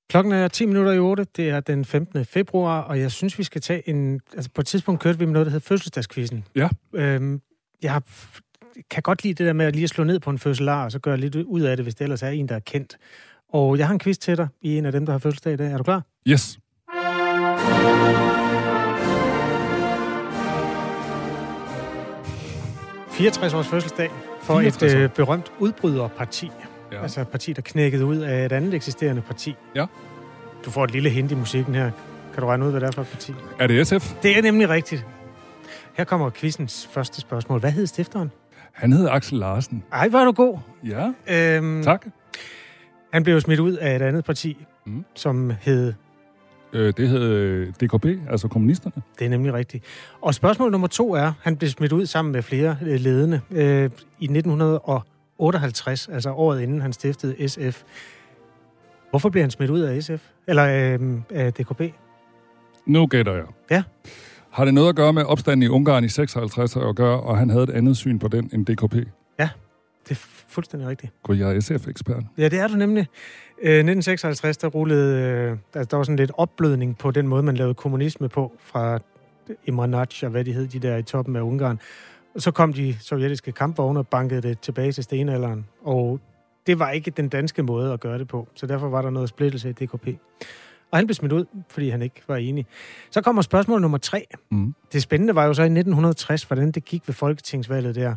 Klokken er 10 minutter i 8. Det er den 15. februar, og jeg synes, vi skal tage en... Altså, på et tidspunkt kørte vi med noget, der hedder fødselsdagskvisten. Ja. Øhm, jeg har, kan godt lide det der med at lige slå ned på en fødselar, og så gøre lidt ud af det, hvis det ellers er en, der er kendt. Og jeg har en quiz til dig i en af dem, der har fødselsdag i dag. Er du klar? Yes. 64 års fødselsdag for 64 et øh, berømt udbryderparti. Ja. Altså et parti, der knækkede ud af et andet eksisterende parti. Ja. Du får et lille hint i musikken her. Kan du regne ud, hvad det er for et parti? Er det SF? Det er nemlig rigtigt. Her kommer quizens første spørgsmål. Hvad hed stifteren? Han hedder Axel Larsen. Ej, er du god. Ja, Øhm, tak. Han blev smidt ud af et andet parti, Mm. som hed... Øh, det hed øh, DKP, altså kommunisterne. Det er nemlig rigtigt. Og spørgsmål nummer to er, han blev smidt ud sammen med flere øh, ledende øh, i 1958, altså året inden han stiftede SF. Hvorfor blev han smidt ud af SF? Eller øh, af DKP? Nu gætter jeg. Ja. Har det noget at gøre med opstanden i Ungarn i 56 at gøre, og han havde et andet syn på den end DKP? Det er fuldstændig rigtigt. Gud, jeg er SF-ekspert. Ja, det er du nemlig. Øh, 1956, der rullede, øh, der, der var sådan lidt opblødning på den måde, man lavede kommunisme på, fra Imre Nagy og hvad de hed, de der i toppen af Ungarn. Så kom de sovjetiske kampvogne og bankede det tilbage til stenalderen. Og det var ikke den danske måde at gøre det på, så derfor var der noget splittelse i DKP. Og han blev smidt ud, fordi han ikke var enig. Så kommer spørgsmål nummer tre. Mm. Det spændende var jo så i 1960, hvordan det gik ved folketingsvalget der.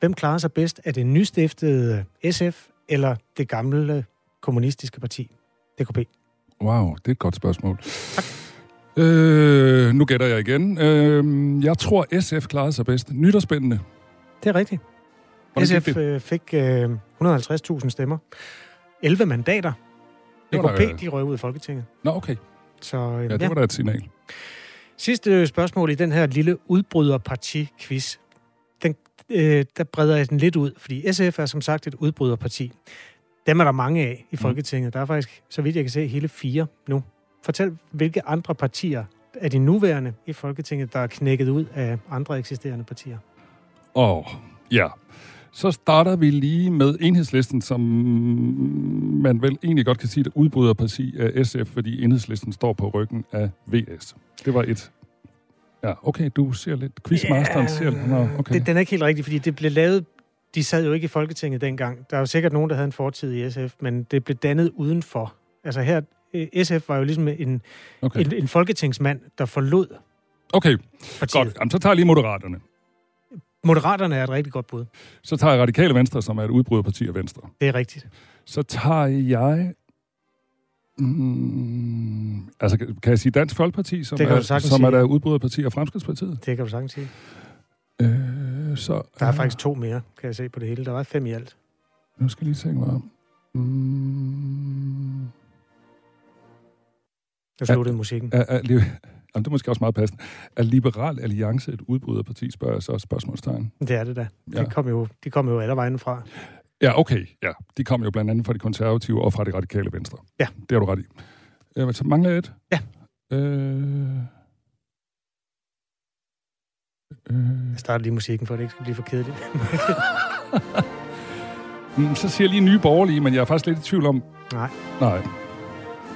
Hvem klarede sig bedst? Er det nystiftede SF eller det gamle kommunistiske parti, DKP? Wow, det er et godt spørgsmål. Øh, nu gætter jeg igen. Øh, jeg tror, SF klarede sig bedst. Nyt og spændende. Det er rigtigt. Hvordan SF det? øh, fik øh, 150.000 stemmer. 11 mandater. Det var, DKP, øh, de røg ud af Folketinget. Nå, okay. Så øh, Ja, det var da et signal. Sidste spørgsmål i den her lille udbryderparti-quiz. Den, øh, der breder jeg den lidt ud, fordi SF er som sagt et udbryderparti. Dem er der mange af i Folketinget. Der er faktisk, så vidt jeg kan se, hele fire nu. Fortæl, hvilke andre partier er de nuværende i Folketinget, der er knækket ud af andre eksisterende partier? Og ja, så starter vi lige med enhedslisten, som man vel egentlig godt kan sige, at udbryderparti af SF, fordi enhedslisten står på ryggen af VS. Det var et... Ja, okay, du ser lidt... Quizmasteren ser lidt... Nå, okay. Det, den er ikke helt rigtig, fordi det blev lavet... De sad jo ikke i Folketinget dengang. Der er jo sikkert nogen, der havde en fortid i SF, men det blev dannet udenfor. Altså her, SF var jo ligesom en, Okay. en, en folketingsmand, der forlod Okay, partiet. godt. Jamen, så tager jeg lige Moderaterne. Moderaterne er et rigtig godt bud. Så tager jeg Radikale Venstre, som er et udbryderparti af Venstre. Det er rigtigt. Så tager jeg... Mm, altså, kan jeg sige Dansk Folkeparti, som, er, som er sige. der udbryderparti af Fremskridtspartiet? Det kan du sagtens sige. Øh, så, Der er faktisk to mere, kan jeg se på det hele. Der var fem i alt. Nu skal jeg lige tænke mig om. Mm, Nu sluttede musikken. er, er, li- Jamen, det er måske også meget passende. Er Liberal Alliance et udbryderparti, spørger jeg så spørgsmålstegn. Det er det da. Ja. De kom jo, de kom jo alle vejen fra. Ja, okay. Ja. De kom jo blandt andet fra de konservative og fra de radikale venstre. Ja. Det har du ret i. Jamen, så mangler jeg et. Ja. Øh, øh, Jeg starter lige musikken, for at det ikke skal blive for kedeligt. mm, så siger jeg lige nye borgerlige, men jeg er faktisk lidt i tvivl om... Nej. Nej.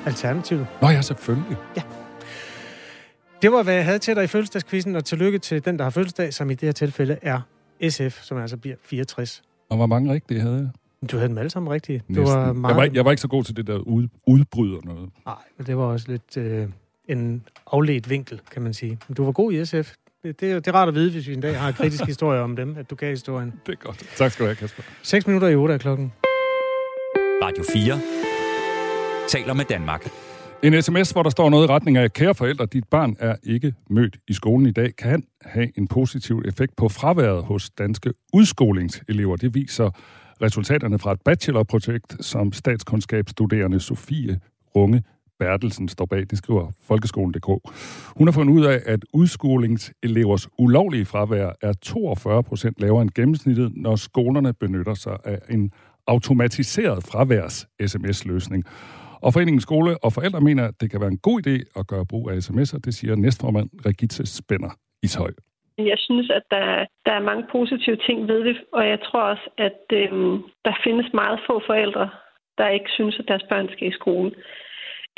Alternativet. Nå ja, selvfølgelig. Det var, hvad jeg havde til dig i fødselsdagskvisten, og tillykke til den, der har fødselsdag, som i det her tilfælde er SF, som altså bliver 64. Og hvor mange rigtige havde jeg? Du havde dem alle sammen rigtige. Du var meget... jeg, var, ikke- jeg var ikke så god til det der ud, udbryder noget. Nej, men det var også lidt øh, en afledt vinkel, kan man sige. Men du var god i SF. Det, det, det er rart at vide, hvis vi en dag har en kritisk historie om dem, at du kan historien. Det er godt. Tak skal du have, Kasper. 6 minutter i 8 er klokken. Radio 4 taler med Danmark. En sms, hvor der står noget i retning af, kære forældre, dit barn er ikke mødt i skolen i dag, kan have en positiv effekt på fraværet hos danske udskolingselever. Det viser resultaterne fra et bachelorprojekt, som statskundskabsstuderende Sofie Runge Bertelsen står bag, det skriver folkeskolen.dk. Hun har fundet ud af, at udskolingselevers ulovlige fravær er 42 procent lavere end gennemsnittet, når skolerne benytter sig af en automatiseret fraværs-sms-løsning. Og Foreningen Skole og Forældre mener, at det kan være en god idé at gøre brug af sms'er. Det siger næstformand Regitze Spænder Ishøj. Jeg synes, at der, der er mange positive ting ved det, og jeg tror også, at øhm, der findes meget få forældre, der ikke synes, at deres børn skal i skole.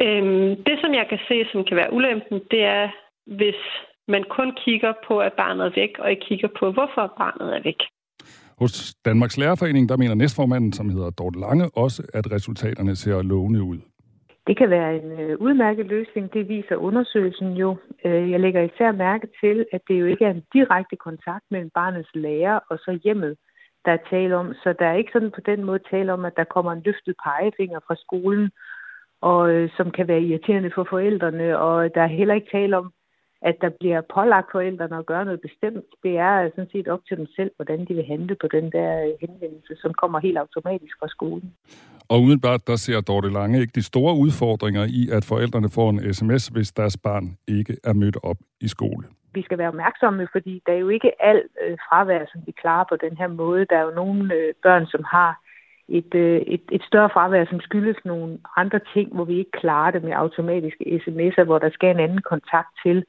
Øhm, det, som jeg kan se, som kan være ulempen, det er, hvis man kun kigger på, at barnet er væk, og ikke kigger på, hvorfor barnet er væk. Hos Danmarks Lærerforening, der mener næstformanden, som hedder Dorte Lange, også, at resultaterne ser lovende ud. Det kan være en øh, udmærket løsning. Det viser undersøgelsen jo. Øh, jeg lægger især mærke til, at det jo ikke er en direkte kontakt mellem barnets lærer og så hjemmet, der er tale om. Så der er ikke sådan på den måde tale om, at der kommer en løftet pegefinger fra skolen, og øh, som kan være irriterende for forældrene. Og der er heller ikke tale om, at der bliver pålagt forældrene at gøre noget bestemt. Det er sådan set op til dem selv, hvordan de vil handle på den der henvendelse, som kommer helt automatisk fra skolen. Og umiddelbart, der ser Dorte Lange ikke de store udfordringer i, at forældrene får en sms, hvis deres barn ikke er mødt op i skole. Vi skal være opmærksomme, fordi der er jo ikke alt øh, fravær, som vi klarer på den her måde. Der er jo nogle øh, børn, som har et, øh, et, et større fravær, som skyldes nogle andre ting, hvor vi ikke klarer det med automatiske sms'er, hvor der skal en anden kontakt til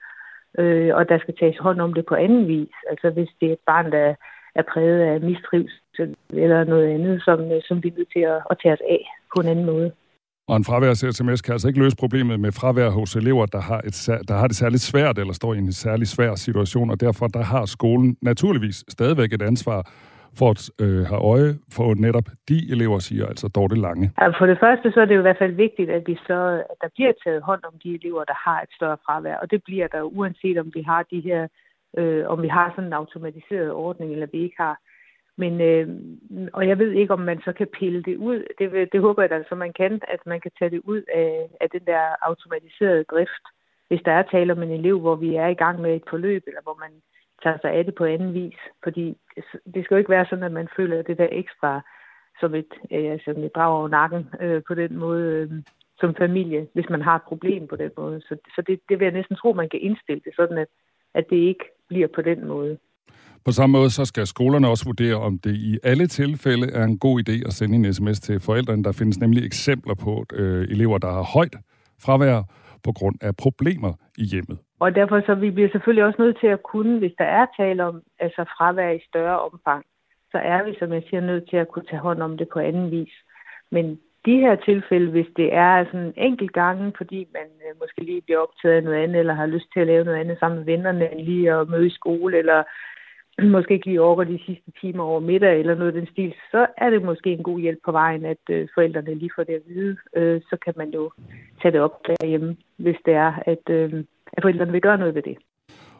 øh, og der skal tages hånd om det på anden vis. Altså hvis det er et barn, der er præget af mistrivsel eller noget andet, som, øh, som vi er nødt til at, at tage os af på en anden måde. Og en fraværs-sms kan altså ikke løse problemet med fravær hos elever, der har, et, der har det særligt svært eller står i en særlig svær situation, og derfor der har skolen naturligvis stadigvæk et ansvar for at øh, have øje for netop de elever, siger altså Dorte Lange. For det første så er det jo i hvert fald vigtigt, at vi så, at der bliver taget hånd om de elever, der har et større fravær, og det bliver der uanset om vi har de her, øh, om vi har sådan en automatiseret ordning, eller vi ikke har. Men, øh, og jeg ved ikke, om man så kan pille det ud. Det, det håber jeg da, så man kan, at man kan tage det ud af, af den der automatiserede drift, hvis der er tale om en elev, hvor vi er i gang med et forløb, eller hvor man tager sig af det på anden vis. Fordi det skal jo ikke være sådan, at man føler det der ekstra som et, øh, som et drag over nakken øh, på den måde øh, som familie, hvis man har et problem på den måde. Så, så det, det vil jeg næsten tro, man kan indstille det sådan, at, at det ikke bliver på den måde. På samme måde så skal skolerne også vurdere, om det i alle tilfælde er en god idé at sende en sms til forældrene. Der findes nemlig eksempler på øh, elever, der har højt fravær på grund af problemer i hjemmet. Og derfor så vi bliver selvfølgelig også nødt til at kunne, hvis der er tale om altså fravær i større omfang, så er vi, som jeg siger, nødt til at kunne tage hånd om det på anden vis. Men de her tilfælde, hvis det er sådan enkelt gange, fordi man øh, måske lige bliver optaget af noget andet, eller har lyst til at lave noget andet sammen med vennerne, end lige at møde i skole, eller måske ikke lige overgår de sidste timer over middag, eller noget af den stil, så er det måske en god hjælp på vejen, at øh, forældrene lige får det at vide. Øh, så kan man jo tage det op derhjemme, hvis det er, at, øh, at forældrene vil gøre noget ved det.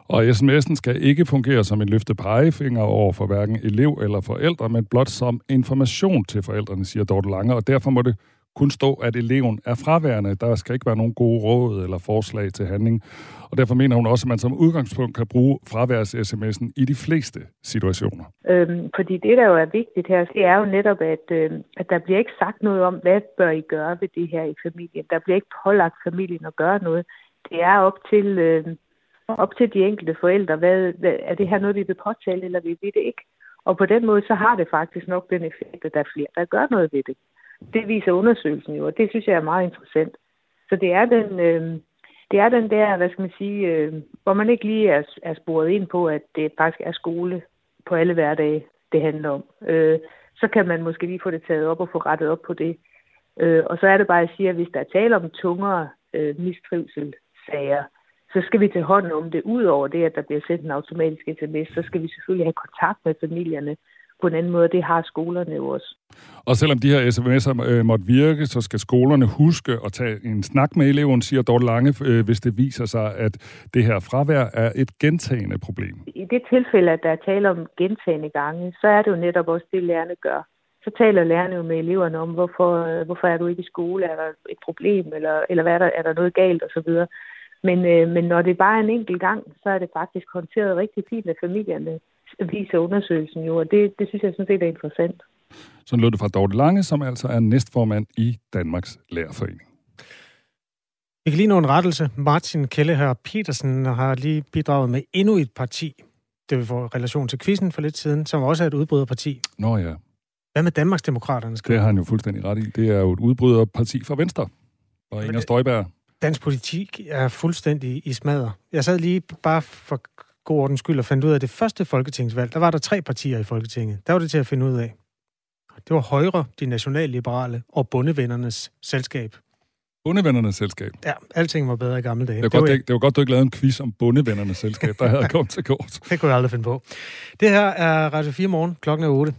Og sms'en skal ikke fungere som en løftet pegefinger over for hverken elev eller forældre, men blot som information til forældrene, siger Dorte Lange, og derfor må det kun stå, at eleven er fraværende. Der skal ikke være nogen gode råd eller forslag til handling. Og derfor mener hun også, at man som udgangspunkt kan bruge fraværs-sms'en i de fleste situationer. Øhm, fordi det, der jo er vigtigt her, det er jo netop, at, øh, at der bliver ikke sagt noget om, hvad bør I gøre ved det her i familien. Der bliver ikke pålagt familien at gøre noget. Det er op til, øh, op til de enkelte forældre. Hvad, hvad, er det her noget, vi vil påtale, eller vil vi det ikke? Og på den måde, så har det faktisk nok den effekt, at der er flere, der gør noget ved det. Det viser undersøgelsen jo, og det synes jeg er meget interessant. Så det er den, øh, det er den der, hvad skal man sige, øh, hvor man ikke lige er, er sporet ind på, at det faktisk er skole på alle hverdage, det handler om. Øh, så kan man måske lige få det taget op og få rettet op på det. Øh, og så er det bare, at sige, at hvis der er tale om tungere øh, mistrivselssager, så skal vi tage hånd om det. Udover det, at der bliver sendt en automatisk sms, så skal vi selvfølgelig have kontakt med familierne på en anden måde. Det har skolerne jo også. Og selvom de her sms'er øh, måtte virke, så skal skolerne huske at tage en snak med eleven, siger Dorte Lange, øh, hvis det viser sig, at det her fravær er et gentagende problem. I det tilfælde, at der er tale om gentagende gange, så er det jo netop også det, lærerne gør. Så taler lærerne jo med eleverne om, hvorfor, øh, hvorfor er du ikke i skole, er der et problem, eller, eller hvad er, der, er der noget galt osv. Men, øh, men når det bare er en enkelt gang, så er det faktisk håndteret rigtig fint af familierne, viser undersøgelsen jo, og det, det synes jeg sådan set er interessant. Så lød det fra Dorte Lange, som altså er næstformand i Danmarks Lærerforening. Vi kan lige nå en rettelse. Martin Kelleher Petersen har lige bidraget med endnu et parti. Det vil få relation til quizzen for lidt siden, som også er et udbryderparti. Nå ja. Hvad med Danmarksdemokraterne? Det har han jo fuldstændig ret i. Det er jo et udbryderparti fra Venstre. Og Inger Støjberg. Dansk politik er fuldstændig i smadre. Jeg sad lige bare for god ordens skyld og fandt ud af, at det første folketingsvalg, der var der tre partier i Folketinget. Der var det til at finde ud af. Det var Højre, de nationalliberale og Bundevennernes Selskab. Bundevennernes Selskab? Ja, alting var bedre i gamle dage. Det var, det var, godt, det, det var godt, du ikke lavede en quiz om Bundevennernes Selskab, der havde kommet til kort. Det kunne jeg aldrig finde på. Det her er Radio 4 morgen. Klokken er 8.